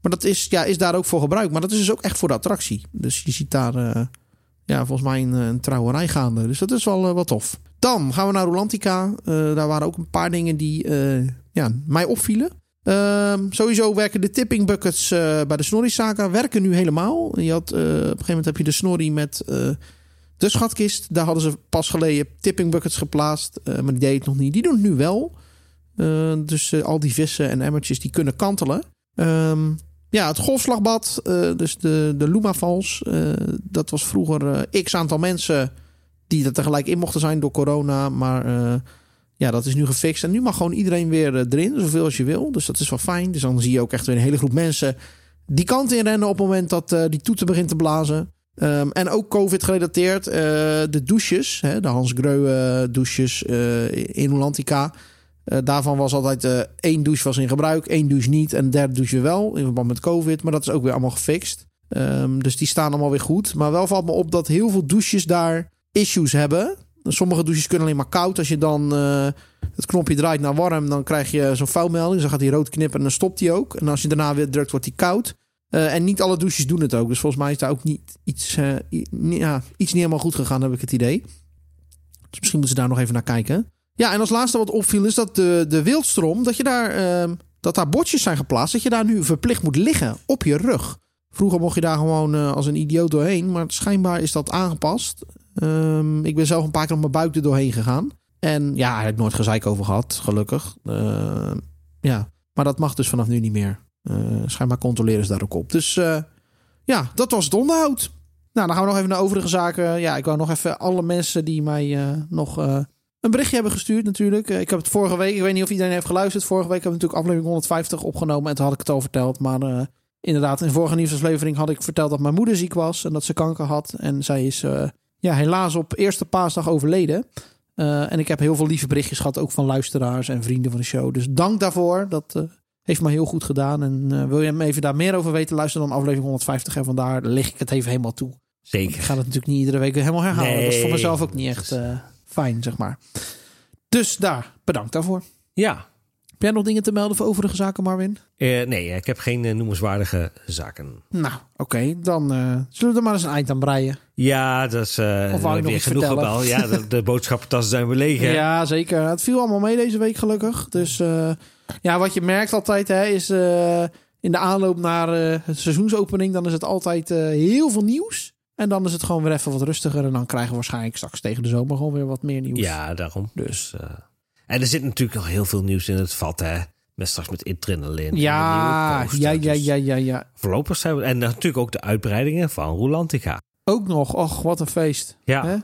Maar dat is, ja, is daar ook voor gebruikt. Maar dat is dus ook echt voor de attractie. Dus je ziet daar ja, volgens mij een, een trouwerij gaande. Dus dat is wel wat tof. Dan gaan we naar Rolantica. daar waren ook een paar dingen die ja, mij opvielen. Uh, sowieso werken de tipping buckets uh, bij de Snorri-saga werken nu helemaal. Je had, uh, op een gegeven moment heb je de Snorri met uh, de schatkist. Daar hadden ze pas geleden tipping buckets geplaatst, maar die deed het nog niet. Die doen het nu wel. dus al die vissen en emmertjes die kunnen kantelen. Um, ja, het golfslagbad, dus de, de Luma Falls. dat was vroeger x aantal mensen die er tegelijk in mochten zijn door corona. Maar ja, dat is nu gefixt. En nu mag gewoon iedereen weer eh, erin, zoveel als je wil. Dus dat is wel fijn. Dus dan zie je ook echt weer een hele groep mensen die kant in rennen op het moment dat uh, die toeter begint te blazen. Um, en ook COVID-gerelateerd, uh, de douches, hè, de Hans Greu douches in Hollantica. daarvan was altijd één douche was in gebruik, één douche niet en derde douche wel in verband met COVID. Maar dat is ook weer allemaal gefixt. Um, dus die staan allemaal weer goed. Maar wel valt me op dat heel veel douches daar issues hebben. Sommige douches kunnen alleen maar koud. Als je dan uh, het knopje draait naar warm, dan krijg je zo'n foutmelding. Dus dan gaat hij rood knippen en dan stopt hij ook. En als je daarna weer drukt, wordt hij koud. Eh, en niet alle douches doen het ook. Dus volgens mij is daar ook niet iets, eh, ja, iets niet helemaal goed gegaan, heb ik het idee. Dus misschien moeten ze daar nog even naar kijken. Ja, en als laatste wat opviel is dat de, de wildstroom, dat, je daar, ehm, dat daar bordjes zijn geplaatst, dat je daar nu verplicht moet liggen op je rug. Vroeger mocht je daar gewoon eh, als een idioot doorheen, maar schijnbaar is dat aangepast. Ehm, ik ben zelf een paar keer op mijn buik er doorheen gegaan. En ja, daar heb ik nooit gezeik over gehad, gelukkig. Ehm, ja, maar dat mag dus vanaf nu niet meer. Eh, schijnbaar controleren ze daar ook op. Dus eh, ja, dat was het onderhoud. Nou, dan gaan we nog even naar overige zaken. Ja, ik wou nog even alle mensen die mij eh, nog een berichtje hebben gestuurd natuurlijk. Ik heb het vorige week, ik weet niet of iedereen heeft geluisterd. Vorige week hebben we natuurlijk aflevering 150 opgenomen en toen had ik het al verteld. Maar inderdaad, in de vorige nieuwsaflevering had ik verteld dat mijn moeder ziek was en dat ze kanker had. En zij is ja, helaas op eerste paasdag overleden. Eh, en ik heb heel veel lieve berichtjes gehad, ook van luisteraars en vrienden van de show. Dus dank daarvoor. Dat eh, heeft me heel goed gedaan. En eh, wil je hem even daar meer over weten, luister dan aflevering 150. En vandaar lig ik het even helemaal toe. Ik Zeker. ga het natuurlijk niet iedere week weer helemaal herhalen. Dat is voor mezelf ook niet echt fijn, zeg maar. Dus daar, bedankt daarvoor. Ja. Heb jij nog dingen te melden voor overige zaken, Marvin? Eh, nee, ik heb geen eh, noemenswaardige zaken. Nou, oké. dan eh, zullen we er maar eens een eind aan breien. Ja, dat is Of wou je nog weer iets genoeg vertellen? gebel. Ja, de, de boodschappentassen zijn weer leeg. hè? Ja, zeker. Het viel allemaal mee deze week, gelukkig. Dus ja, wat je merkt altijd hè, is in de aanloop naar het seizoensopening... dan is het altijd heel veel nieuws. En dan is het gewoon weer even wat rustiger. En dan krijgen we waarschijnlijk straks tegen de zomer gewoon weer wat meer nieuws. Ja, daarom. Dus. En er zit natuurlijk nog heel veel nieuws in het vat, hè. Met straks met Adrenaline. Ja, poster. ja, ja, ja, ja, ja. Voorlopig zijn we... En natuurlijk ook de uitbreidingen van Rolantica. Ook nog. Och, wat een feest. Ja, Hè?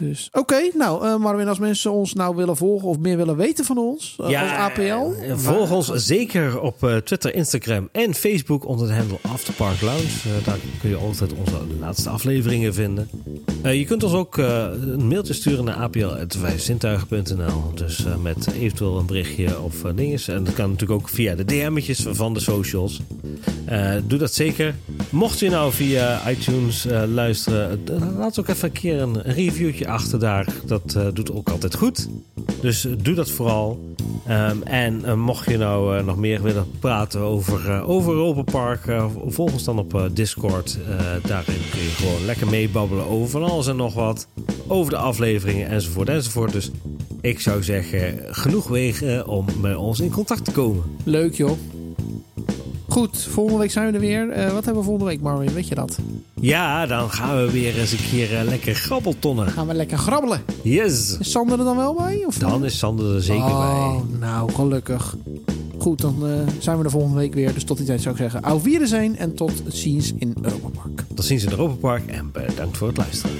Dus, oké. nou, eh Marvin, als mensen ons nou willen volgen of meer willen weten van ons, ja als APL. Volg ons zeker op eh, Twitter, Instagram en Facebook onder de handle Afterpark Lounge. Eh, daar kun je altijd onze laatste afleveringen vinden. Eh, je kunt ons ook eh, een mailtje sturen naar apl.vijfzintuigen.nl. Dus eh, met eventueel een berichtje of dinges. En dat kan natuurlijk ook via de DM'tjes van de socials. Eh, doe dat zeker. Mocht je nou via iTunes eh, luisteren, laat ook even een keer een reviewtje achter daar. Dat eh, doet ook altijd goed. Dus eh, doe dat vooral. Ehm, en eh, mocht je nou nog meer willen praten over, over Europa Park, volg ons dan op Discord. Daarin kun je gewoon lekker meebabbelen over van alles en nog wat. Over de afleveringen enzovoort enzovoort. Dus ik zou zeggen, genoeg wegen om met ons in contact te komen. Leuk, joh. Goed, volgende week zijn we er weer. Eh, wat hebben we volgende week, Marvin? Weet je dat? Ja, dan gaan we weer eens een keer eh, lekker grabbeltonnen. Gaan we lekker grabbelen. Yes! Is Sander er dan wel bij? Of Dan is Sander er zeker oh, bij. nou, gelukkig. Goed, dan eh, zijn we er volgende week weer. Dus tot die tijd zou ik zeggen, au zijn en tot ziens in Europa Park. Tot ziens in Europa Park en bedankt voor het luisteren.